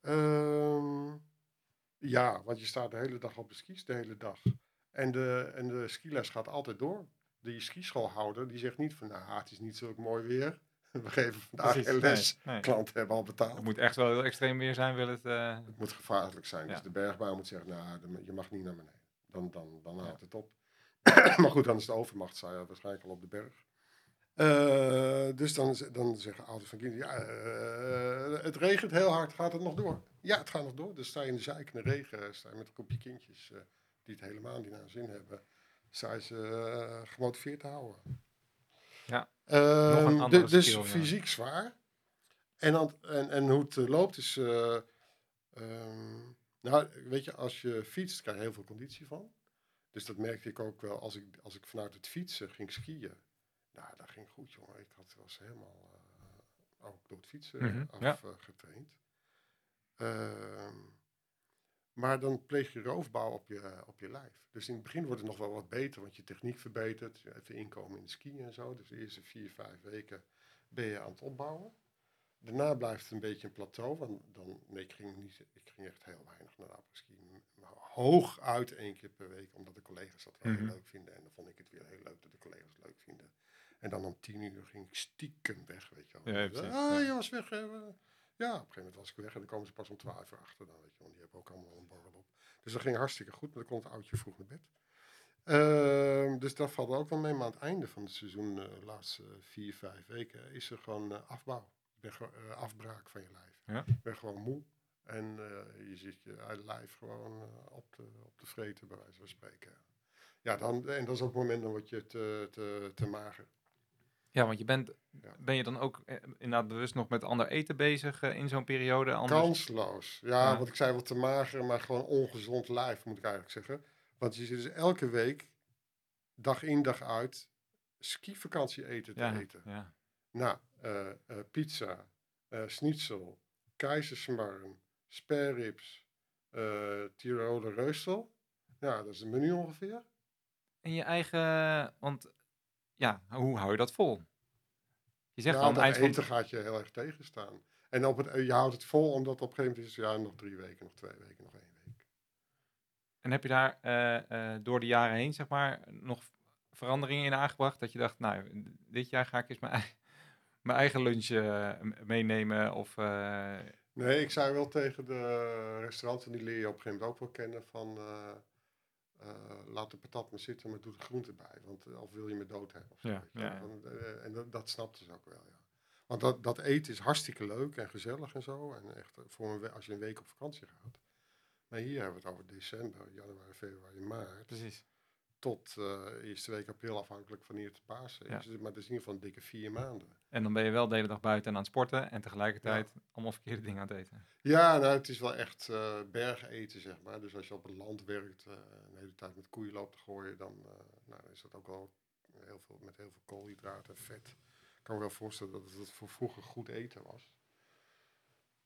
Ehm, ja, want je staat de hele dag op de skis, de hele dag. En de, en de skiles gaat altijd door. Die skischoolhouder, die zegt niet van, nou, het is niet zo mooi weer. We geven vandaag geen les. nee, nee. Klanten hebben al betaald. Het moet echt wel heel extreem weer zijn, wil het... eh, Het moet gevaarlijk zijn. Ja. Dus de bergbaan moet zeggen, nou, je mag niet naar beneden. Dan, dan, dan Ja. houdt het op. maar goed, dan is de overmacht waarschijnlijk al op de berg. Eh, dus dan, dan zeggen ouders van kinderen, ja, eh, het regent heel hard, gaat het nog door? Ja, het gaat nog door. Dus sta je in de zijk in de regen, sta je met een groepje kindjes eh, die het helemaal niet naar zin hebben. Sta je ze gemotiveerd te houden. Ja, Ehm, nog een dus skill, ja. fysiek zwaar. En, dan, en, en hoe het loopt is... eh, ehm, nou, weet je, als je fietst, krijg je heel veel conditie van. Dus dat merkte ik ook wel als ik, als ik vanuit het fietsen ging skiën. Nou, dat ging goed, jongen. Ik had, was helemaal eh, ook door het fietsen Mhm, afgetraind. Ehm, maar dan pleeg je roofbouw op je, op je lijf. Dus in het begin wordt het nog wel wat beter, want je techniek verbetert. je Even inkomen in de skiën en zo. Dus de eerste vier, vijf weken ben je aan het opbouwen. Daarna blijft het een beetje een plateau, want dan, nee, ik ging, niet, ik ging echt heel weinig naar de apres-ski. Maar hooguit één keer per week, omdat de collega's dat wel Mhm. heel leuk vinden. En dan vond ik het weer heel leuk dat de collega's het leuk vinden. En dan om tien uur ging ik stiekem weg, weet je wel. Ja, precies, ah, ja. je was weg. eh, ja, op een gegeven moment was ik weg en dan komen ze pas om twaalf uur achter dan, weet je wel. Die hebben ook allemaal een borrel op. Dus dat ging hartstikke goed, maar dan kon het oudje vroeg naar bed. Ehm, dus dat valt ook wel mee. Maar aan het einde van het seizoen, eh, de laatste vier, vijf weken, is er gewoon eh, afbouw. Eh, afbraak van je lijf. Ja. Bent gewoon moe. En eh, je zit je lijf gewoon eh, op, de, op de vreten, bij wijze van spreken. Ja, dan, en dat is ook het moment dan word je te, te, te mager. Ja, want je bent, ben je dan ook eh, inderdaad bewust nog met ander eten bezig eh, in zo'n periode? Anders... Kansloos. Ja, Ja. want ik zei wel te mager, maar gewoon ongezond lijf, moet ik eigenlijk zeggen. Want je zit dus elke week, dag in, dag uit, skivakantie eten te Ja, eten. ja. Nou, eh, eh, pizza, eh schnitzel, keizersmarren, spareribs, eh Tiroler reustel. Ja, dat is een menu ongeveer. En je eigen, want ja, hoe hou je dat vol? Je zegt ja, aan het dat eind van... eten gaat je heel erg tegenstaan. En op het, je houdt het vol omdat op een gegeven moment is ja, nog drie weken, nog twee weken, nog één week. En heb je daar eh, eh, door de jaren heen, zeg maar, nog veranderingen in aangebracht? Dat je dacht, nou, dit jaar ga ik eens mijn, mijn eigen lunch eh, meenemen of... Nee, ik zei wel tegen de restauranten, die leer je op een gegeven moment ook wel kennen, van laat de patat maar zitten, maar doe de groente bij. Want, eh, of wil je me dood hebben? Of zo, Ja, ja. Want, eh, en dat, dat snapten ze ook wel, ja. Want dat, dat eten is hartstikke leuk en gezellig en zo. En echt eh, voor een als je een week op vakantie gaat. Maar hier hebben we het over december, januari, februari, maart. precies. Tot eh eerste week april, afhankelijk van hier te Pasen. Ja. Maar dat is in ieder geval een dikke vier maanden. En dan ben je wel de hele dag buiten en aan het sporten en tegelijkertijd allemaal verkeerde dingen aan het eten. Ja, nou, het is wel echt eh bergeten, zeg maar. Dus als je op het land werkt, eh de hele tijd met koeien loopt te gooien, dan, nou, is dat ook wel heel veel, met heel veel koolhydraten en vet. Ik kan me wel voorstellen dat het voor vroeger goed eten was.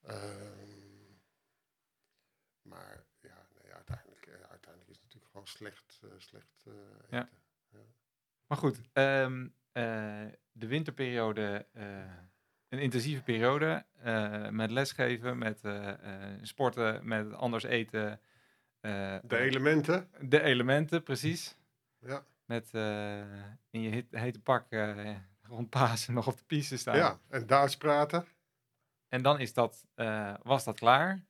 Ehm, maar ja, nee, uiteindelijk, uiteindelijk is het natuurlijk gewoon slecht, eh, slecht eh, eten. Ja. Maar goed, ehm, eh, de winterperiode, eh, een intensieve periode eh, met lesgeven, met eh, eh, sporten, met anders eten. eh, De eh, elementen, de elementen, precies. ja. Met eh, in je hete, pak eh, rond Pasen nog op de piste staan. ja. En Duits praten. En dan is dat, eh, was dat klaar.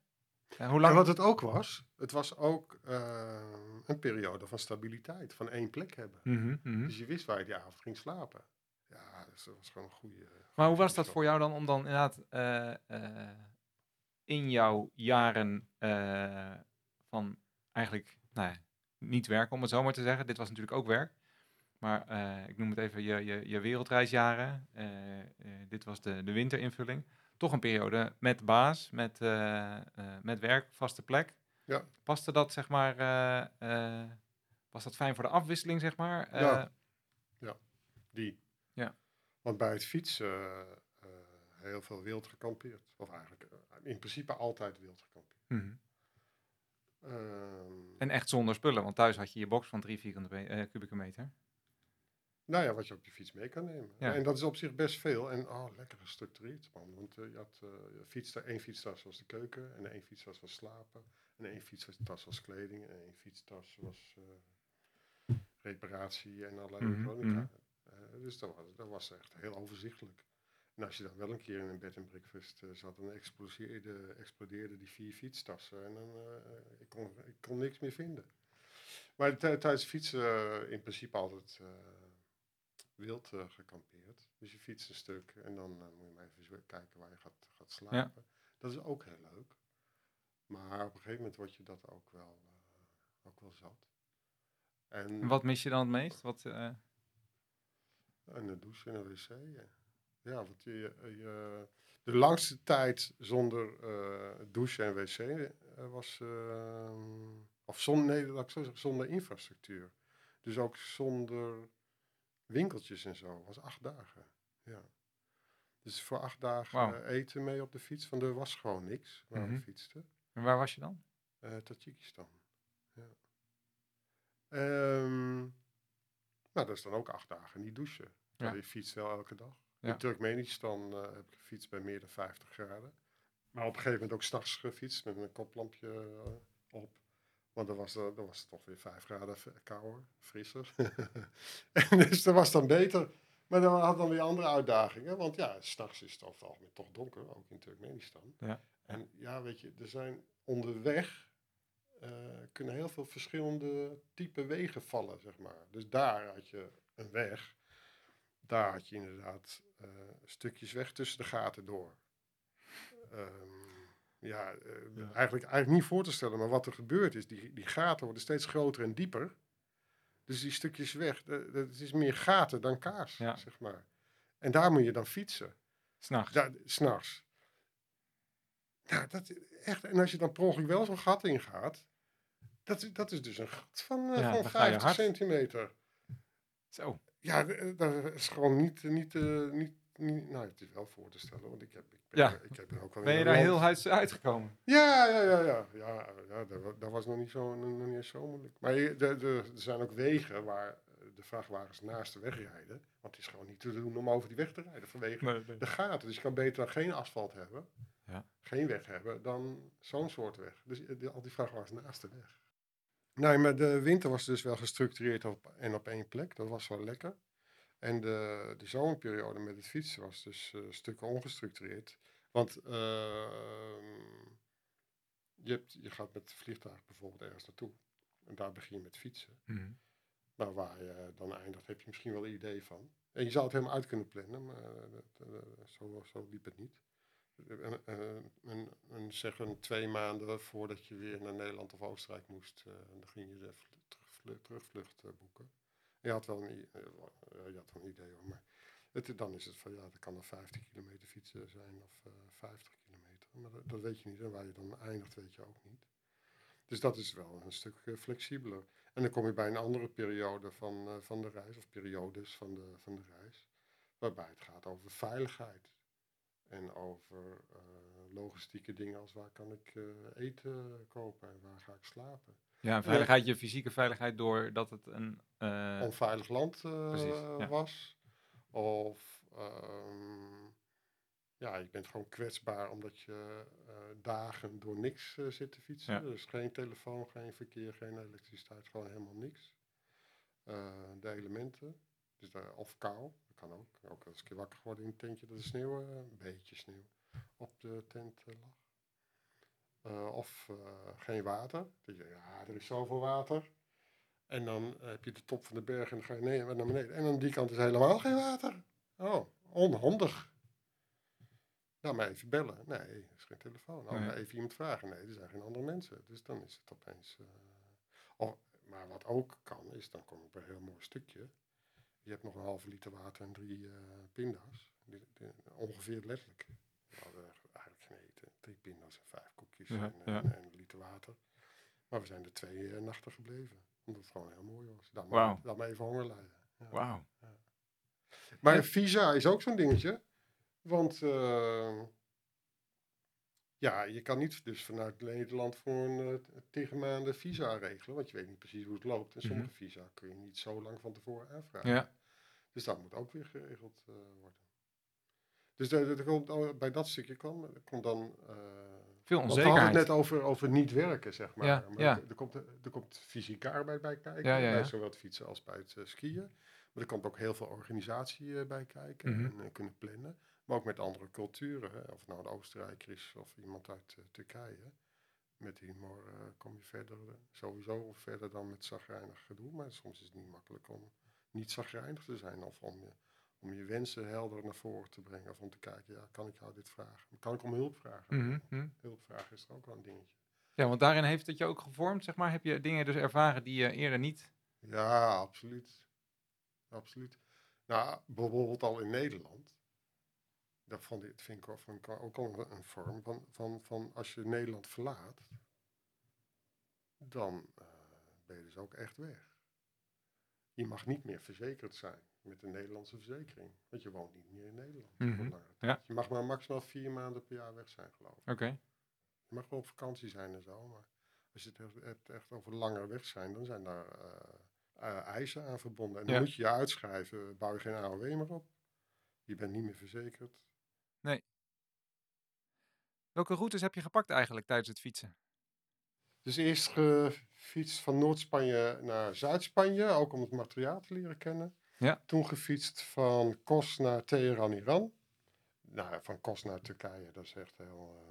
Eh, hoe En lang? wat het ook was, het was ook eh, een periode van stabiliteit, van één plek hebben. Mhm, mhm. Dus je wist waar je die avond ging slapen. Ja, dus dat was gewoon een goede. Maar hoe was dat voor jou dan om dan inderdaad eh, eh, in jouw jaren van eigenlijk nou niet werken, om het zo maar te zeggen. Dit was natuurlijk ook werk. Maar ik noem het even je, je, je wereldreisjaren. Dit was de, de winterinvulling. Toch een periode met baas, met, eh, eh, met werk, vaste plek. Ja. Paste dat, zeg maar, eh, was dat fijn voor de afwisseling, zeg maar? Eh, Ja. Die. Ja. Want bij het fietsen heel veel wild gekampeerd. Of eigenlijk in principe altijd wild gekampeerd. mhm. Ehm, En echt zonder spullen, want thuis had je je box van 3 vierkante kubieke meter. Nou ja, wat je op je fiets mee kan nemen. Ja. En dat is op zich best veel. En oh, lekker gestructureerd, man. Want eh, je had fietsta één fietstas was de keuken. En één fietstas was slapen. En één fietstas was kleding. En één fietstas was eh, reparatie en allerlei Mhm, elektronica. mhm. Dus dat was, dat was echt heel overzichtelijk. En als je dan wel een keer in een bed en breakfast zat, dan explodeerde, explodeerde die vier fietstassen. En dan ik kon ik kon niks meer vinden. Maar tij- tijdens fietsen in principe altijd... wild eh, gekampeerd. Dus je fietst een stuk en dan eh, moet je maar even kijken waar je gaat, gaat slapen. Dat is ook heel leuk. Maar op een gegeven moment word je dat ook wel, eh, ook wel zat. En, Wat mis je dan het meest? Wat, en een douche en een wc. ja. Ja, want je, je, de langste tijd zonder douche en wc was... eh, of zonder, nee, laat ik zo zeggen, zonder infrastructuur. Dus ook zonder winkeltjes en zo. was acht dagen. Ja. Dus voor acht dagen eten mee op de fiets. Want er was gewoon niks waar Mhm. we fietsten. en waar was je dan? Eh Tajikistan. Ja. Ehm, nou, dat is dan ook acht dagen niet douchen. Ja. je fietst wel elke dag. Ja. In Turkmenistan eh, heb ik gefietst bij meer dan 50 graden. Maar op een gegeven moment ook s'nachts gefietst met een koplampje eh, op. Want dan was, er, dan was het toch weer 5 graden kouder, frisser. en dus dat was dan beter. Maar dan had dan weer andere uitdagingen. Want ja, s'nachts is het over het algemeen toch donker, ook in Turkmenistan. Ja. En ja, weet je, er zijn onderweg eh, kunnen heel veel verschillende type wegen vallen, zeg maar. Dus daar had je een weg. Daar had je inderdaad eh, stukjes weg tussen de gaten door. Ehm, ja, eh, Ja. Eigenlijk, eigenlijk niet voor te stellen, maar wat er gebeurt is, die, die gaten worden steeds groter en dieper. Dus die stukjes weg, de- het is meer gaten dan kaas, Ja. zeg maar. En daar moet je dan fietsen. S'nachts. Daar, s'nachts. Nou, dat echt. En als je dan per ongeluk wel zo'n gat ingaat, dat, is- dat is dus een gat van, eh, Ja, van dan ga je 50 hard. centimeter. Zo. Ja, eh, dat is gewoon niet, niet, niet, niet, nou het is wel voor te stellen, want ik heb, ik ben, Ja. ik heb er ook wel Ben je daar land- heel huids uitgekomen? Ja, ja, ja, ja. Ja, ja dat, dat was nog niet zo, nog niet zo moeilijk. Maar de, er zijn ook wegen waar de vrachtwagens naast de weg rijden. Want het is gewoon niet te doen om over die weg te rijden vanwege Nee, nee. de gaten. Dus je kan beter geen asfalt hebben, Ja. geen weg hebben, dan zo'n soort weg. Dus eh, al die vrachtwagens naast de weg. Nee, maar de winter was dus wel gestructureerd op, en op één plek. Dat was wel lekker. En de, de zomerperiode met het fietsen was dus eh, stukken ongestructureerd. Want ehm, je, hebt, je gaat met het vliegtuig bijvoorbeeld ergens naartoe. En daar begin je met fietsen. Mhm. Nou, waar je dan eindigt, heb je misschien wel een idee van. En je zou het helemaal uit kunnen plannen, maar eh, dat, eh, zo, zo liep het niet. En, en, en, en zeg een twee maanden voordat je weer naar Nederland of Oostenrijk moest, dan ging je de vl- terugvlucht, terugvlucht boeken. Je had wel een, eh, wel- je had een idee hoor, maar het, dan is het van ja, dat kan dan 15 kilometer fietsen zijn of eh 50 kilometer. Maar dat, weet je niet en waar je dan eindigt weet je ook niet. Dus dat is wel een stuk eh, flexibeler. En dan kom je bij een andere periode van, eh, van de reis, of periodes van de, van de reis, waarbij het gaat over veiligheid. En over eh, logistieke dingen als waar kan ik eh, eten kopen en waar ga ik slapen. Ja, veiligheid, je fysieke veiligheid doordat het een... eh, Onveilig land eh, precies, ja. was. Of ehm, ja, je bent gewoon kwetsbaar omdat je eh, dagen door niks eh, zit te fietsen. Ja. Dus geen telefoon, geen verkeer, geen elektriciteit, gewoon helemaal niks. Eh, de elementen, dus de, of kou, dat kan ook. Ook als ik wakker geworden in een tentje dat er sneeuw, eh, een beetje sneeuw, op de tent eh, lag. Eh, of eh, geen water. Dat je, ja, er is zoveel water. En dan heb je de top van de berg en dan ga je nee, naar beneden. En aan die kant is helemaal geen water. Oh, onhandig. Nou, maar even bellen. Nee, er is geen telefoon. Nee. maar even iemand vragen. Nee, er zijn geen andere mensen. Dus dan is het opeens... oh, maar wat ook kan, is dan kom ik bij een heel mooi stukje. Je hebt nog een halve liter water en drie pinda's. Ongeveer letterlijk. We hadden eten. Drie pinda's en vijf koekjes Ja, en, ja. en, en een liter water. Maar we zijn er twee eh, nachten gebleven. Omdat het gewoon heel mooi was. Dan Wauw. maar, even honger lijden. Ja. Wauw. Maar visa is ook zo'n dingetje. Want eh, ja, je kan niet dus vanuit Nederland voor een uh, tegen maanden visa regelen. Want je weet niet precies hoe het loopt. En sommige Mhm. visa kun je niet zo lang van tevoren aanvragen. Ja. Dus dat moet ook weer geregeld eh, worden. Dus er, er komt, bij dat stukje kwam, er komt dan... eh, Veel want we hadden onzekerheid. het net over, over niet werken, zeg maar. Ja, maar ja. Er, er komt, er komt fysieke arbeid bij kijken, Ja, bij zowel het fietsen als bij het eh, skiën. Maar er komt ook heel veel organisatie eh, bij kijken Mhm. en kunnen plannen. Maar ook met andere culturen, hè. of het nou een Oostenrijker is of iemand uit Turkije. Met humor kom je verder, sowieso verder dan met zagrijnig gedoe. Maar soms is het niet makkelijk om niet zagrijnig te zijn of om je, om je wensen helder naar voren te brengen. Of om te kijken, ja, kan ik jou dit vragen? Kan ik om hulp vragen? Mhm, mhm. Hulp vragen is er ook wel een dingetje. Ja, want daarin heeft het je ook gevormd, zeg maar. Heb je dingen dus ervaren die je eerder niet... Ja, absoluut. Absoluut. Nou, bijvoorbeeld al in Nederland. Dat vond ik, vind ik vind ik ook al een, een vorm van, van, van als je Nederland verlaat, dan eh, ben je dus ook echt weg. Je mag niet meer verzekerd zijn met een Nederlandse verzekering. Want je woont niet meer in Nederland. ja. tijd. Je mag maar maximaal vier maanden per jaar weg zijn, geloof ik. Oké. Je mag wel op vakantie zijn en zo, maar als je het echt, over langer weg zijn, dan zijn daar eh, eh, eisen aan verbonden. En dan Ja. moet je je uitschrijven, bouw je geen AOW meer op. Je bent niet meer verzekerd. Welke routes heb je gepakt eigenlijk tijdens het fietsen? Dus eerst gefietst van Noord-Spanje naar Zuid-Spanje, ook om het materiaal te leren kennen. Ja. Toen gefietst van Kos naar Teheran, Iran. Nou, van Kos naar Turkije, dat is echt heel,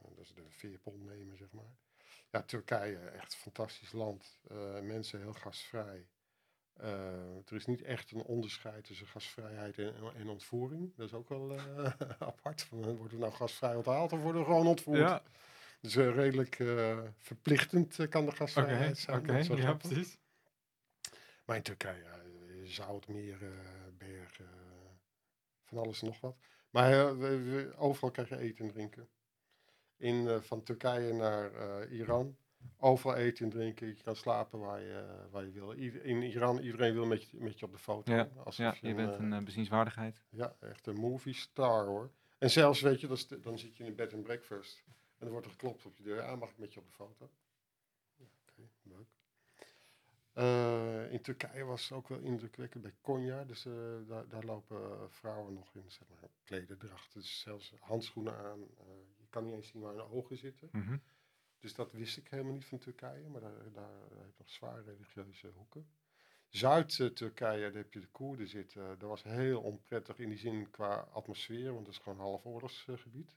eh, dat is de veerpont nemen, zeg maar. Ja, Turkije, echt een fantastisch land. Eh, mensen heel gastvrij. Eh, er is niet echt een onderscheid tussen gastvrijheid en, en ontvoering. Dat is ook wel apart. Van, Worden we nou gastvrij onthaald of worden we gewoon ontvoerd? Dus eh, redelijk eh, verplichtend eh, kan de gastvrijheid zijn. is wel grappig. precies. Maar in Turkije, zout, meren, bergen, van alles en nog wat. Maar we- we- overal krijg je eten en drinken. In, van Turkije naar Iran, overal eten en drinken. Je kan slapen waar je, waar je wil. Ieder- in Iran, iedereen wil met je, met je op de foto. Ja, Ja, je bent een bezienswaardigheid. ja, echt een movie star hoor. En zelfs, weet je, dat is de- dan zit je in een bed and breakfast. En dan wordt er geklopt op je deur. Ah, mag ik met je op de foto? Ja, Oké, leuk. Eh, in Turkije was het ook wel indrukwekkend bij Konya. Dus eh, daar, daar lopen vrouwen nog in, zeg maar, klederdracht. Dus zelfs handschoenen aan. Eh, je kan niet eens zien waar hun ogen zitten. Mhm. Dus dat wist ik helemaal niet van Turkije, maar daar, daar heb je nog zwaar religieuze hoeken. Zuid-Turkije, daar heb je de Koerden zitten. Dat was heel onprettig in die zin qua atmosfeer, want het is gewoon half oorlogsgebied.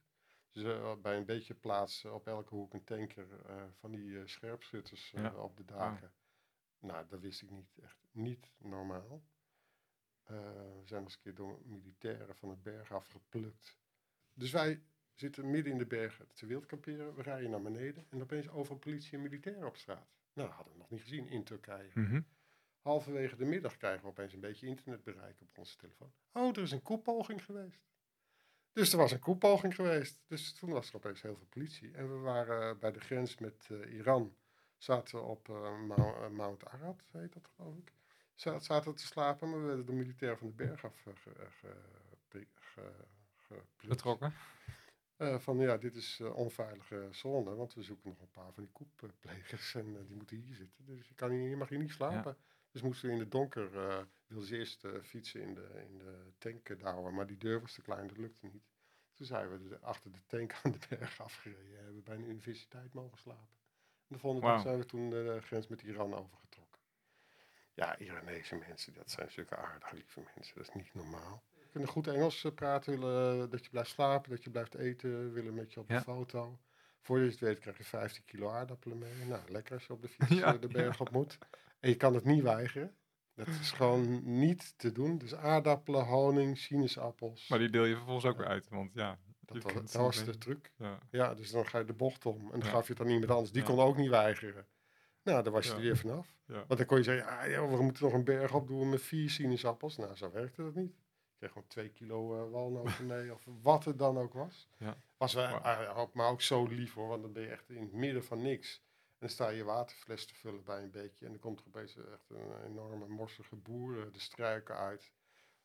Dus eh, bij een beetje plaats eh, op elke hoek een tanker eh, van die scherpschutters Ja. op de daken. Nou, dat wist ik niet. Echt niet normaal. We zijn eens een keer door militairen van de berg afgeplukt. Dus wij zitten midden in de bergen te wild kamperen. We rijden naar beneden en opeens overal politie en militairen op straat. Nou, dat hadden we nog niet gezien in Turkije. Mhm. Halverwege de middag krijgen we opeens een beetje internetbereik op onze telefoon. Oh, er is een koepoging geweest. Dus er was een koepoging geweest. Dus toen was er opeens heel veel politie. En we waren bij de grens met eh, Iran. Zaten op eh, Mount, eh, Mount Arad, heet dat geloof ik. Za- Zaten te slapen, maar we werden door militair van de berg af. Betrokken. Van ja, dit is onveilige zone, want we zoeken nog een paar van die koepplegers en die moeten hier zitten. Dus je, kan hier, je mag hier niet slapen. Dus moesten we in het donker, wilden ze eerst eh, fietsen in de, in de tank douwen, maar die deur was te klein, dat lukte niet. Toen zijn we de- achter de tank aan de berg afgereden en hebben bij een universiteit mogen slapen. En de volgende dag zijn we toen de grens met Iran overgetrokken. Ja, Iranese mensen, dat zijn zulke aardige, lieve mensen. Dat is niet normaal. Kunnen goed Engels eh, praten, willen eh, dat je blijft slapen, dat je blijft eten, willen met je op Ja. de foto. Voordat je het weet krijg je 15 kilo aardappelen mee. Nou, lekker als je op de fiets Ja, de berg op moet. En je kan het niet weigeren. Dat is gewoon niet te doen. Dus aardappelen, honing, sinaasappels. Maar die deel je vervolgens ook weer uit. Want ja, dat was, dat was de truc. ja. Ja, dus dan ga je de bocht om. En dan Ja. gaf je het aan iemand anders. Die Ja. kon ook niet weigeren. Nou, dan was je Ja. er weer vanaf. Ja. Want dan kon je zeggen, ja, joh, we moeten nog een berg op doen met vier sinaasappels. Nou, zo werkte dat niet. Je kreeg gewoon twee kilo eh, walnoten mee, of wat het dan ook was. Ja. Was wel, Wauw. ah, maar ook zo lief hoor, want dan ben je echt in het midden van niks. En dan sta je waterfles te vullen bij een beetje. En dan komt er opeens echt een enorme morsige boer eh, de struiken uit.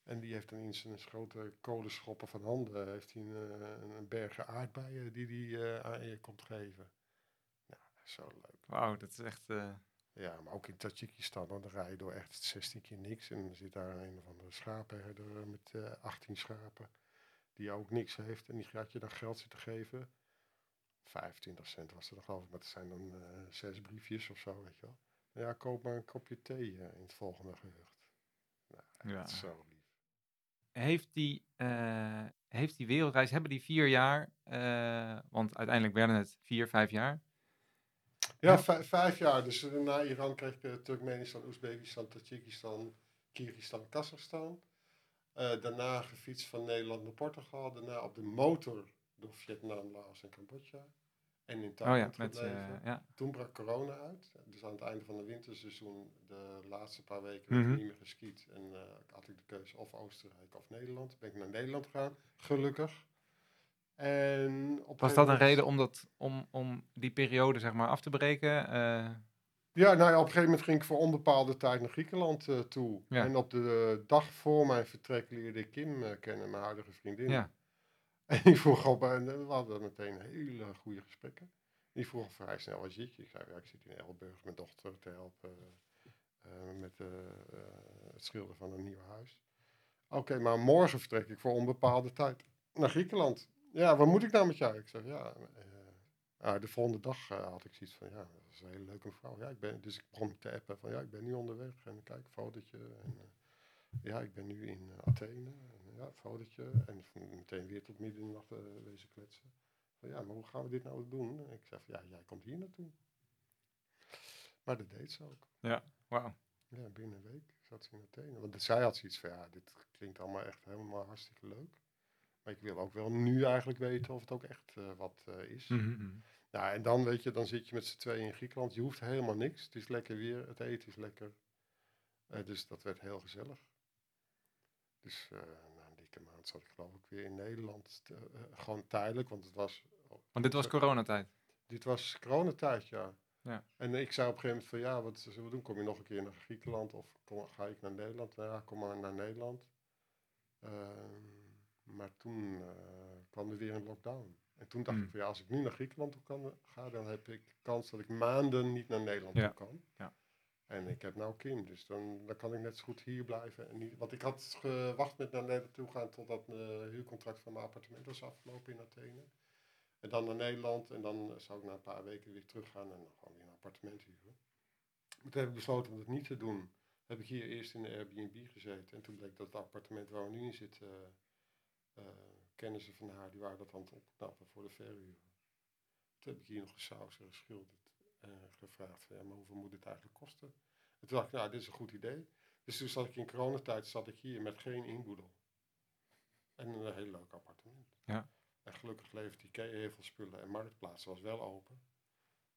En die heeft dan in zijn grote kolenschoppen van handen heeft hij een, eh, een, een bergen aardbeien die hij eh, aan je komt geven. Is zo leuk. Wauw, dat is echt... Ja, maar ook in Tajikistan, dan rij je door echt 16 keer niks. En dan zit daar een of andere schapenherder met eh 18 schapen, die ook niks heeft. En die gaat je dan geld zitten geven. 25 cent was dan geloof ik, maar het zijn dan eh, zes briefjes of zo, weet je wel. Ja, koop maar een kopje thee eh, in het volgende gerucht. Nou, Ja. zo lief. heeft, die, eh, heeft die wereldreis, hebben die vier jaar, want uiteindelijk werden het vier, vijf jaar. Ja, Ja. vij- vijf jaar. Dus na Iran kreeg ik Turkmenistan, Oezbekistan, Tajikistan, Kyrgyzstan, Kazachstan. Daarna gefietst van Nederland naar Portugal. Daarna op de motor door Vietnam, Laos en Cambodja. En in Oh ja, Thailand met, gebleven. eh, ja. Toen brak corona uit. Dus aan het einde van het winterseizoen, de laatste paar weken, werd er Mhm. niet meer geskiet. En eh, had ik de keuze of Oostenrijk of Nederland. Ben ik naar Nederland gegaan, gelukkig. En op Was dat een reden om, dat, om, om die periode zeg maar af te breken? Eh, Ja, nou ja, op een gegeven moment ging ik voor onbepaalde tijd naar Griekenland toe. Ja. En op de dag voor mijn vertrek leerde ik Kim kennen, mijn huidige vriendin. ja. En die vroeg op, en we hadden meteen hele goede gesprekken. Die vroeg vrij snel, waar zit je? Ik zei, ja, ik zit in Elburg mijn dochter te helpen eh, met eh, eh, het schilderen van een nieuw huis. Oké, maar morgen vertrek ik voor onbepaalde tijd naar Griekenland. Ja, wat moet ik nou met jou? Ik zeg, ja, ah, de volgende dag had ik zoiets van, ja, dat is een hele leuke mevrouw. Ja, ik ben, dus ik begon te appen van, ja, ik ben nu onderweg. En kijk, fotootje. En, ja, ik ben nu in Athene. Ja, fotootje. En meteen weer tot midden in de nacht eh, wezen kletsen. Van, ja, maar hoe gaan we dit nou doen? En ik zeg, van, ja, jij komt hier naartoe. Maar dat deed ze ook. Wauw. Ja, binnen een week zat ze in Athene. Want zij had zoiets van, ja, dit klinkt allemaal echt helemaal hartstikke leuk. Maar ik wil ook wel nu eigenlijk weten of het ook echt eh, wat eh, is. Ja, en dan weet je, dan zit je met z'n tweeën in Griekenland. Je hoeft helemaal niks. Het is lekker weer, het eten is lekker. Dus dat werd heel gezellig. Dus dikke maand zat ik geloof ik weer in Nederland. te- eh, gewoon tijdelijk, want het was... Want dit was coronatijd. Dit was coronatijd, ja. Ja. En ik zei op een gegeven moment van ja, wat zullen we doen? Kom je nog een keer naar Griekenland of kom, ga ik naar Nederland? Nou ja, kom maar naar Nederland. Ehm, maar toen eh, kwam er weer een lockdown. En toen dacht Hmm. ik van ja, als ik nu naar Griekenland toe kan, ga, dan heb ik kans dat ik maanden niet naar Nederland Ja. toe kan. Ja. En ik heb nou Kim, dus dan, dan kan ik net zo goed hier blijven. En niet, want ik had gewacht met naar Nederland toe gaan totdat mijn huurcontract van mijn appartement was afgelopen in Athene. En dan naar Nederland en dan zou ik na een paar weken weer teruggaan en dan gewoon weer een appartement huren. Toen heb ik besloten om dat niet te doen. Heb ik hier eerst in de Airbnb gezeten en toen bleek dat het appartement waar we nu in zitten, eh, eh, kennissen van haar, die waren dat aan het opknappen voor de verhuur. Toen heb ik hier nog gesausd en geschilderd gevraagd van ja, maar hoeveel moet het eigenlijk kosten? En toen dacht ik, nou, dit is een goed idee. Dus toen zat ik in coronatijd zat ik hier met geen inboedel. En een heel leuk appartement. Ja. En gelukkig levert IKEA heel veel spullen en Marktplaats was wel open.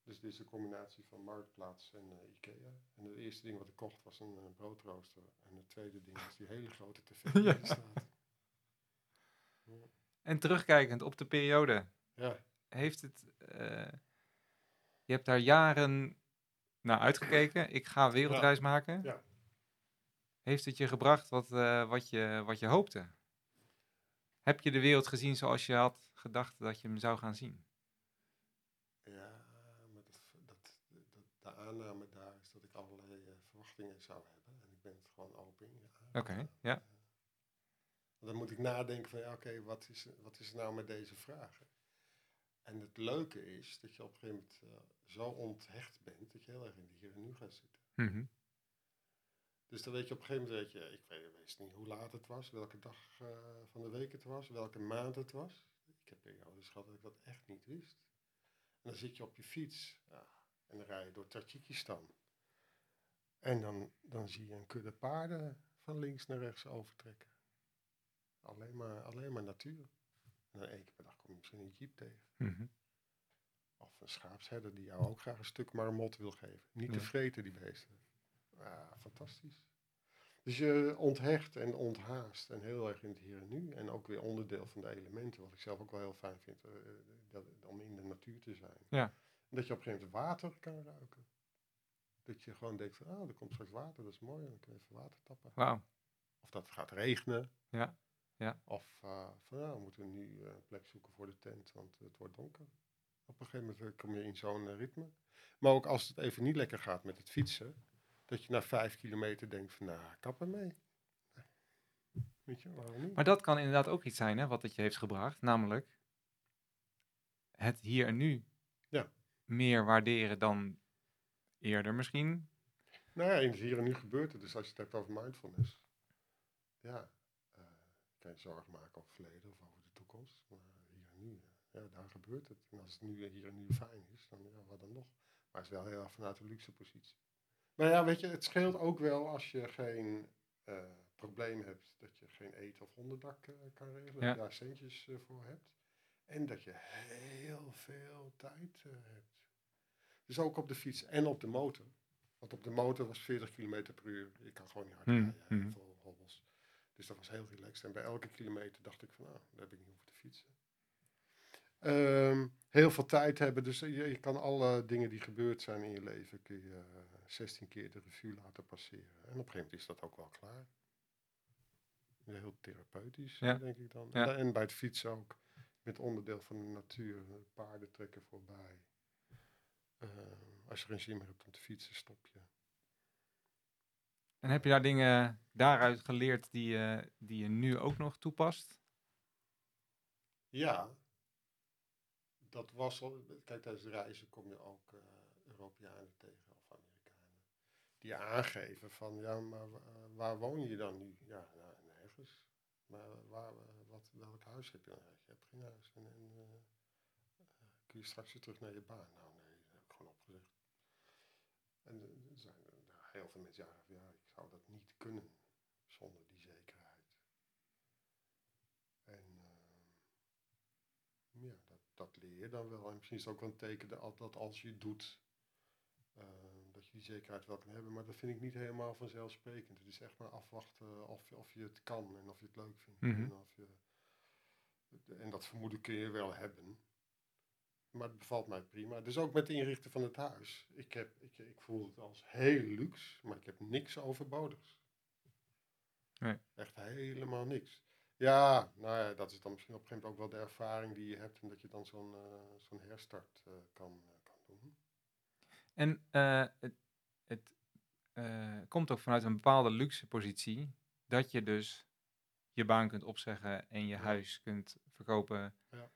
Dus dit is een combinatie van Marktplaats en eh, IKEA. En het eerste ding wat ik kocht was een eh, broodrooster. En het tweede ding was die hele grote tv die Ja. staat. En terugkijkend op de periode, Ja, heeft het. eh, je hebt daar jaren naar uitgekeken. Ik ga wereldreis maken. Ja. Heeft het je gebracht wat, eh, wat, je, wat je hoopte? Heb je de wereld gezien zoals je had gedacht dat je hem zou gaan zien? ja maar dat, dat, dat, de aanname daar is dat ik allerlei eh, verwachtingen zou hebben. En ik ben het gewoon open in. Oké, ja. Want dan moet ik nadenken van, ja, oké, wat, is, wat is er nou met deze vragen? En het leuke is dat je op een gegeven moment eh, zo onthecht bent dat je heel erg in de hier en nu gaat zitten. Mhm. Dus dan weet je op een gegeven moment, weet je, ik weet, wist niet hoe laat het was, welke dag eh, van de week het was, welke maand het was. Ik heb periodes gehad dat ik dat echt niet wist. En dan zit je op je fiets ja, en dan rij je door Tajikistan. En dan, dan zie je een kudde paarden van links naar rechts overtrekken. Alleen maar, alleen maar natuur. En dan één keer per dag kom je misschien een jeep tegen. Mhm. Of een schaapsherder die jou ook graag een stuk marmot wil geven. Niet te Ja. vreten, die beesten. Ja, fantastisch. Dus je onthecht en onthaast en heel erg in het hier en nu. En ook weer onderdeel van de elementen, wat ik zelf ook wel heel fijn vind, eh, dat, om in de natuur te zijn. Ja. Dat je op een gegeven moment water kan ruiken. Dat je gewoon denkt van, ah, er komt straks water, dat is mooi, dan kun je even water tappen. Wauw. Of dat het gaat regenen. Ja, ja. Of eh, van, nou, we moeten nu eh, een plek zoeken voor de tent, want het wordt donker. Op een gegeven moment eh, kom je in zo'n ritme. Maar ook als het even niet lekker gaat met het fietsen, dat je na vijf kilometer denkt van, nou, kap ermee. Weet je, waarom niet? Maar dat kan inderdaad ook iets zijn hè, wat het je heeft gebracht. Namelijk het hier en nu Ja. meer waarderen dan eerder misschien. Nou ja, in het hier en nu gebeurt het. Dus als je het hebt over mindfulness, ja, eh kan je zorgen maken over het verleden of over de toekomst. Maar hier en nu, ja, daar gebeurt het. En als het nu hier en nu fijn is, dan ja, wat dan nog. Maar het is wel heel erg vanuit een luxe positie. Maar ja, weet je, het scheelt ook wel als je geen eh, probleem hebt dat je geen eten of onderdak eh, kan regelen. Dat Ja. je daar centjes eh, voor hebt. En dat je heel veel tijd eh, hebt. Dus ook op de fiets en op de motor. Want op de motor was 40 km per uur. Je kan gewoon niet hard Hmm, rijden. heel hmm. veel hobbels. Dus dat was heel relaxed. En bij elke kilometer dacht ik van, nou, daar heb ik niet hoeven te fietsen. Ehm, heel veel tijd hebben. Dus je, je kan alle dingen die gebeurd zijn in je leven, kun je eh, 16 keer de revue laten passeren. En op een gegeven moment is dat ook wel klaar. Heel therapeutisch, Ja. eh, denk ik dan. Ja. En bij het fietsen ook. Met onderdeel van de natuur. eh, Paarden trekken voorbij. Ehm, als je geen zin meer hebt om te fietsen, stop je. En heb je daar dingen daaruit geleerd die, je die je nu ook nog toepast? Ja, dat was al. Kijk, tijdens de reizen kom je ook uh, Europeanen tegen of Amerikanen. Die aangeven van ja, maar uh, waar woon je dan nu? Ja, nou, nergens. Maar waar, wat, welk huis heb je dan? Je hebt geen huis. Uh, kun je straks weer terug naar je baan? Nou, nee, dat heb ik gewoon opgezegd. En er zijn heel veel mensen ja, ja, ik zou dat niet kunnen zonder die zekerheid. En ja, dat, dat leer je dan wel. En misschien is het ook wel een teken dat, dat als je doet, uh, dat je die zekerheid wel kan hebben. Maar dat vind ik niet helemaal vanzelfsprekend. Het is echt maar afwachten of, of je het kan en of je het leuk vindt. Mhm. en, of je, en dat vermoeden kun je wel hebben. Maar het bevalt mij prima. Dus ook met het inrichten van het huis. Ik, heb, ik, ik voel het als heel luxe, maar ik heb niks overbodigs. Nee. Echt helemaal niks. Ja, nou ja, dat is dan misschien op een gegeven moment ook wel de ervaring die je hebt en dat je dan zo'n eh, zo'n herstart eh, kan, eh, kan doen. En het, het komt ook vanuit een bepaalde luxe positie dat je dus je baan kunt opzeggen en je Ja. huis kunt verkopen, Ja.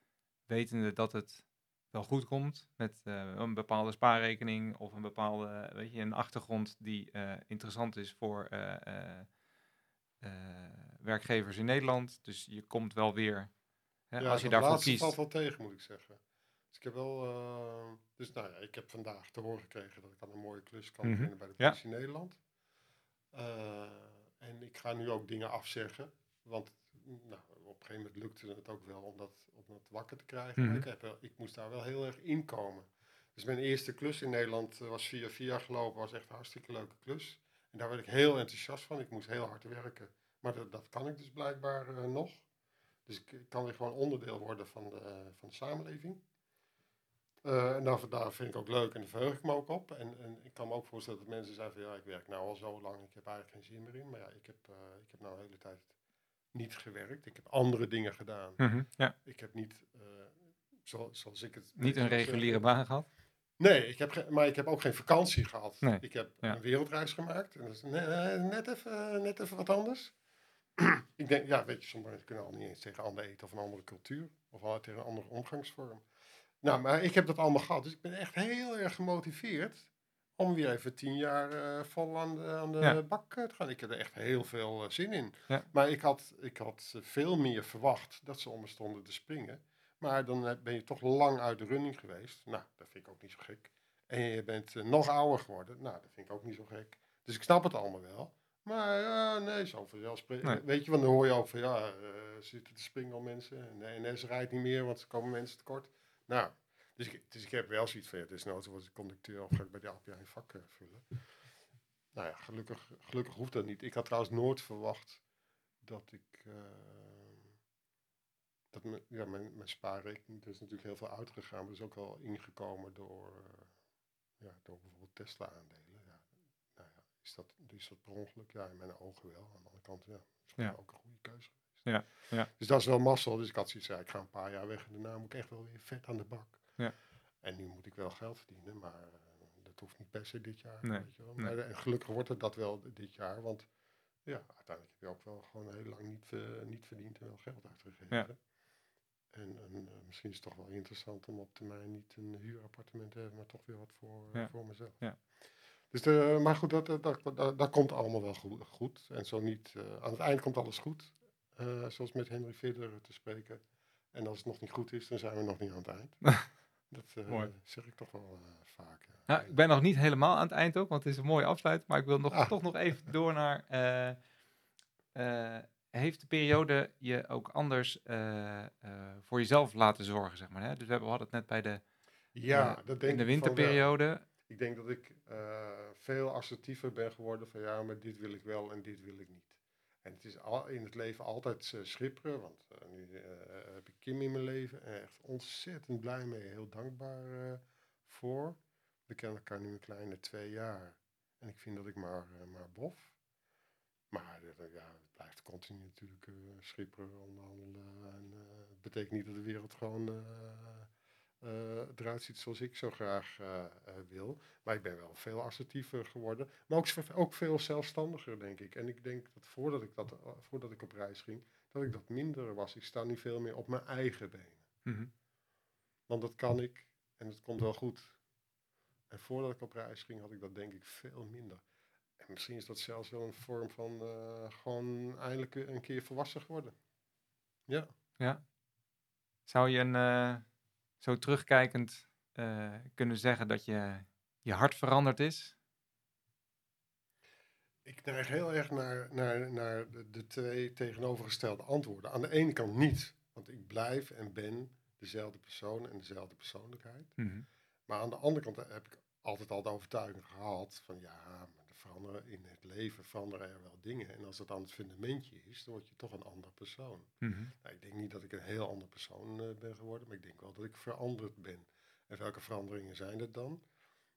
wetende dat het wel goed komt met eh, een bepaalde spaarrekening of een bepaalde, weet je, een achtergrond die eh, interessant is voor eh, werkgevers in Nederland. Dus je komt wel weer, hè, Ja, als je daarvoor kiest. valt wel tegen, moet ik zeggen. Dus ik heb wel, dus nou ja, ik heb vandaag te horen gekregen dat ik aan een mooie klus kan Mhm. beginnen bij de Ja. politie Nederland. Eh, en ik ga nu ook dingen afzeggen, want nou, op een gegeven moment lukte het ook wel om dat, om dat wakker te krijgen. Mhm. ik, heb ik moest daar wel heel erg inkomen. Dus mijn eerste klus in Nederland eh, was via via gelopen, was echt een hartstikke leuke klus. En daar werd ik heel enthousiast van. Ik moest heel hard werken. Maar dat, dat kan ik dus blijkbaar eh, nog. Dus ik, ik kan weer gewoon onderdeel worden van de, van de samenleving. Eh, en daar, daar vind ik ook leuk en daar verheug ik me ook op. En, en ik kan me ook voorstellen dat mensen zeggen van ja, ik werk nou al zo lang, ik heb eigenlijk geen zin meer in. Maar ja, ik heb, ik heb nou de hele tijd niet gewerkt. Ik heb andere dingen gedaan. Mhm, Ja, Ik heb niet, eh, zo, zoals ik het... niet een reguliere baan gehad. Nee, ik heb maar ik heb ook geen vakantie gehad. Nee, Ik heb ja. een wereldreis gemaakt. En dat is ne- eh, net, even, net even wat anders. ik denk, ja, weet je, sommige mensen kunnen al niet eens tegen ander eten of een andere cultuur. Of al tegen een andere omgangsvorm. Nou, maar ik heb dat allemaal gehad. Dus ik ben echt heel erg gemotiveerd om weer even tien jaar eh, vol aan de, aan de Ja. bak eh, te gaan. Ik heb er echt heel veel eh, zin in. Ja. Maar ik had, ik had veel meer verwacht dat ze om me stonden te springen. Maar dan ben je toch lang uit de running geweest. Nou, dat vind ik ook niet zo gek. En je bent nog ouder geworden. Nou, dat vind ik ook niet zo gek. Dus ik snap het allemaal wel. Maar ja, nee, zo vanzelfsprekend. Nee. Weet je, want dan hoor je ook van ja, ze zitten te springen al mensen. En de NS rijdt niet meer, want er komen mensen tekort. Nou, dus ik, dus ik heb wel zoiets van ja, is zo als ik conducteur of ga ik bij de APA een vak eh, vullen. Nou ja, gelukkig, gelukkig hoeft dat niet. Ik had trouwens nooit verwacht dat ik. eh, dat mijn, ja, mijn, mijn spaarrekening, er is natuurlijk heel veel uitgegaan, maar is ook wel ingekomen door, eh, ja, door bijvoorbeeld Tesla-aandelen. Ja, nou ja, is dat, is dat per ongeluk? Ja, in mijn ogen wel. Aan de andere kant, ja, Ja. ook een goede keuze geweest. Ja, ja. Dus dat is wel mazzel. Dus ik had zoiets, ja, ik ga een paar jaar weg en daarna moet ik echt wel weer vet aan de bak. Ja. En nu moet ik wel geld verdienen, maar eh, dat hoeft niet per se dit jaar. Nee, Weet je wel. Maar, eh, en gelukkig wordt het dat wel dit jaar, want ja, uiteindelijk heb je ook wel gewoon heel lang niet, eh, niet verdiend en wel geld uitgegeven. Ja. En, en, eh, misschien is het toch wel interessant om op termijn niet een huurappartement te hebben, maar toch weer wat voor, Ja. voor mezelf. Ja. Dus de, maar goed, dat, dat, dat, dat, komt allemaal wel goed. goed. En zo niet, eh, aan het eind komt alles goed. Eh, zoals met Henry Federer te spreken. En als het nog niet goed is, dan zijn we nog niet aan het eind. dat eh, Mooi. zeg ik toch wel eh, vaak. ja. Nou, ik ben nog niet helemaal aan het eind ook, want het is een mooie afsluit. Maar ik wil nog, Ah. toch nog even door naar... eh, eh, heeft de periode je ook anders eh, eh, voor jezelf laten zorgen, zeg maar? Hè? Dus we, hebben, hadden het net bij de, Ja, eh, dat denk in de ik winterperiode. Ik denk dat ik eh, veel assertiever ben geworden van ja, maar dit wil ik wel en dit wil ik niet. En het is al, in het leven altijd eh, schipperen, want eh, nu eh, heb ik Kim in mijn leven en echt ontzettend blij mee, heel dankbaar voor. We kennen elkaar nu een kleine twee jaar en ik vind dat ik maar, maar bof. Maar ja, het blijft continu natuurlijk schipperen, onderhandelen. En het betekent niet dat de wereld gewoon eruit ziet zoals ik zo graag eh, eh, wil. Maar ik ben wel veel assertiever geworden. Maar ook, ook veel zelfstandiger, denk ik. En ik denk dat voordat ik, dat, eh, voordat ik op reis ging, dat ik dat minder was. Ik sta nu veel meer op mijn eigen benen. Mhm. Want dat kan ik en het komt wel goed. En voordat ik op reis ging, had ik dat denk ik veel minder. En misschien is dat zelfs wel een vorm van eh, gewoon eindelijk een keer volwassen geworden. Ja. Ja. Zou je een, eh, zo terugkijkend eh, kunnen zeggen dat je, je hart veranderd is? Ik neig heel erg naar, naar, naar de, twee tegenovergestelde antwoorden. Aan de ene kant niet, want ik blijf en ben dezelfde persoon en dezelfde persoonlijkheid. Mhm. Maar aan de andere kant heb ik altijd al de overtuiging gehad van ja, maar er in het leven veranderen er wel dingen. En als dat aan het fundamentje is, dan word je toch een ander persoon. Mhm. Nou, ik denk niet dat ik een heel ander persoon eh, ben geworden, maar ik denk wel dat ik veranderd ben. En welke veranderingen zijn het dan?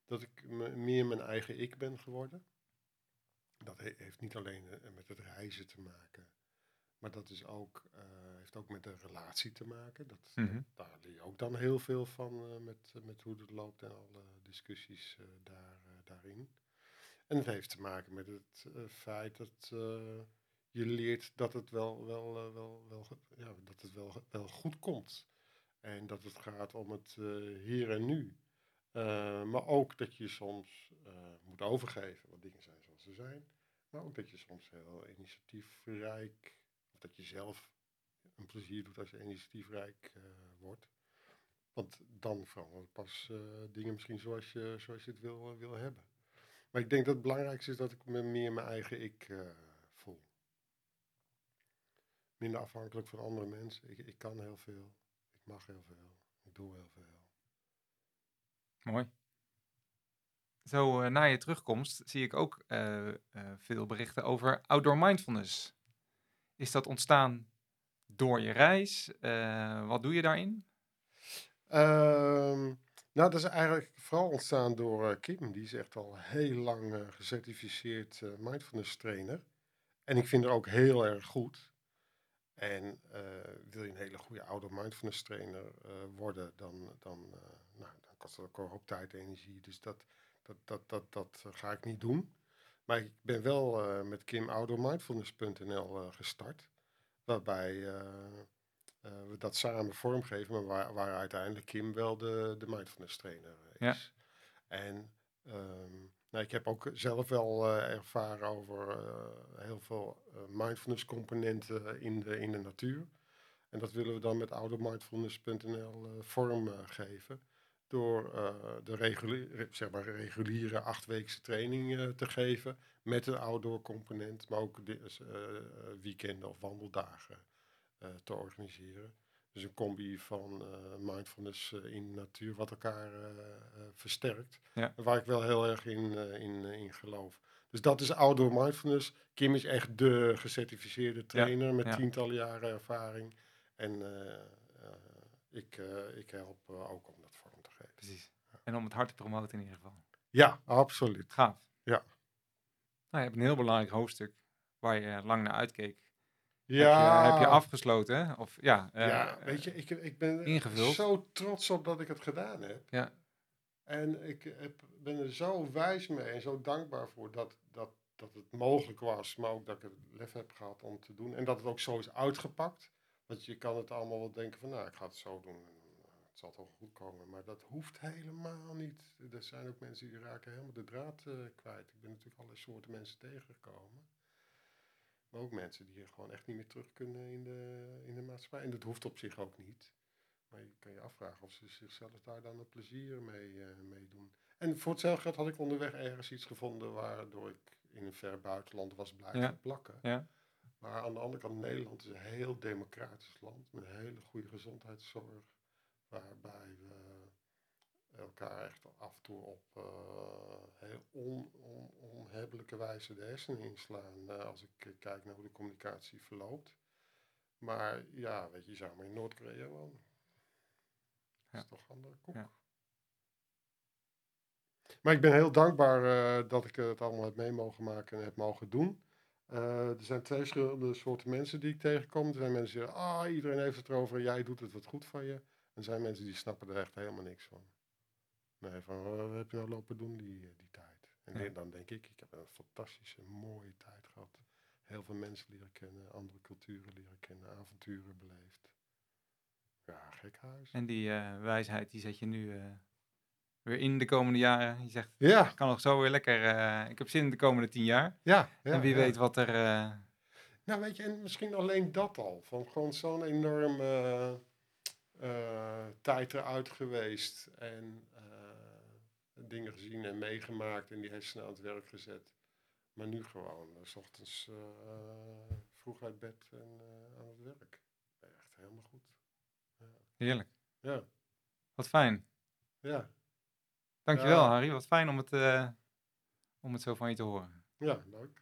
Dat ik me- meer mijn eigen ik ben geworden. Dat he- heeft niet alleen eh, met het reizen te maken, maar dat is ook, eh, heeft ook met de relatie te maken. Dat, Mhm. daar leer je ook dan heel veel van met, met hoe het loopt en alle discussies daar, daarin. En het heeft te maken met het eh, feit dat eh, je leert dat het wel, wel, eh, wel, wel, ja, dat het wel, wel goed komt. En dat het gaat om het hier en nu. Maar ook dat je soms moet overgeven, want dingen zijn zoals ze zijn. Maar ook dat je soms heel initiatiefrijk, of dat je zelf een plezier doet als je initiatiefrijk wordt. Want dan veranderen pas dingen misschien zoals je, zoals je het wil, wil hebben. Maar ik denk dat het belangrijkste is dat ik me meer mijn eigen ik eh, voel. Minder afhankelijk van andere mensen. Ik, ik kan heel veel. Ik mag heel veel. Ik doe heel veel. Mooi. Zo eh, na je terugkomst zie ik ook eh, veel berichten over outdoor mindfulness. Is dat ontstaan door je reis? Wat doe je daarin? Ehm, nou, dat is eigenlijk vooral ontstaan door eh, Kim. Die is echt al heel lang eh, gecertificeerd eh, mindfulness trainer. En ik vind haar ook heel erg goed. En wil je een hele goede oude mindfulness trainer worden, dan, dan, nou, kost dat ook een hoop tijd en energie. Dus dat, dat, dat, dat, dat ga ik niet doen. Maar ik ben wel met Kim outdoormindfulness.nl eh, gestart. Waarbij we dat samen vormgeven, maar waar, waar uiteindelijk Kim wel de, de mindfulness trainer eh, Ja. is. En ehm, nou, ik heb ook zelf wel eh, ervaren over eh, heel veel eh, mindfulness componenten in de, in de natuur. En dat willen we dan met oudermindfulness.nl eh vorm eh, geven. Door eh, de reguliere, zeg maar, reguliere achtweekse training eh, te geven. Met een outdoor component, maar ook de, eh, eh, weekenden of wandeldagen eh, te organiseren. Dus een combi van eh, mindfulness eh, in natuur, wat elkaar eh, eh, versterkt. Ja. Waar ik wel heel erg in, eh, in, eh, in geloof. Dus dat is outdoor mindfulness. Kim is echt de gecertificeerde trainer met ja. tientallen jaren ervaring. En eh, eh, ik, eh, ik help eh, ook om dat vorm te geven. Precies. En om het hart te promoten in ieder geval. Ja, absoluut. Gaaf. Ja. Nou, je hebt een heel belangrijk hoofdstuk waar je lang naar uitkeek. Ja, Heb, je, heb je afgesloten, hè? Of ja, eh, ja, weet je, ik, ik ben ingevuld. zo trots op dat ik het gedaan heb. Ja. En ik heb, ben er zo wijs mee en zo dankbaar voor dat, dat, dat het mogelijk was, maar ook dat ik het lef heb gehad om te doen. En dat het ook zo is uitgepakt. Want je kan het allemaal wel denken van, nou, ik ga het zo doen. En, het zal toch goed komen. Maar dat hoeft helemaal niet. Er zijn ook mensen die raken helemaal de draad eh, kwijt. Ik ben natuurlijk allerlei soorten mensen tegengekomen. Maar ook mensen die gewoon echt niet meer terug kunnen in de, in de maatschappij. En dat hoeft op zich ook niet. Maar je kan je afvragen of ze zichzelf daar dan een plezier mee, mee doen. En voor hetzelfde geld had ik onderweg ergens iets gevonden waardoor ik in een ver buitenland was blijven Ja. plakken. Ja. Maar aan de andere kant, Nederland is een heel democratisch land met een hele goede gezondheidszorg. Waarbij we elkaar echt af en toe op eh, heel on, on, onhebbelijke wijze de hersenen inslaan. eh, als ik eh, kijk naar hoe de communicatie verloopt. Maar ja, weet je, je zou maar in Noord-Korea wonen. Dat is toch een andere koek. Ja. Maar ik ben heel dankbaar dat ik het allemaal heb mee mogen maken en heb mogen doen. Er zijn twee verschillende soorten mensen die ik tegenkom. Er zijn mensen die zeggen, ah, iedereen heeft het erover, jij doet het wat goed van je. Er zijn mensen die snappen er echt helemaal niks van. Nee, van "Oh, wat heb je nou lopen doen die, eh, die tijd? En Ja. dan denk ik, ik heb een fantastische, mooie tijd gehad. Heel veel mensen leren kennen, andere culturen leren kennen, avonturen beleefd. Ja, gek huis. En die eh, wijsheid, die zet je nu eh, weer in de komende jaren. Je zegt, Ja, ik kan nog zo weer lekker, ik heb zin in de komende tien jaar. ja. ja en wie ja. weet wat er... Nou, weet je, en misschien alleen dat al. Van gewoon zo'n enorme tijd eruit geweest. En dingen gezien en meegemaakt. En die hersenen aan het werk gezet. Maar nu gewoon, eh, s ochtends eh, vroeg uit bed en eh, aan het werk. Echt helemaal goed. heerlijk. Ja, Wat fijn. ja, Dankjewel, Ja. Harry. Wat fijn om het, eh, om het zo van je te horen. ja, leuk.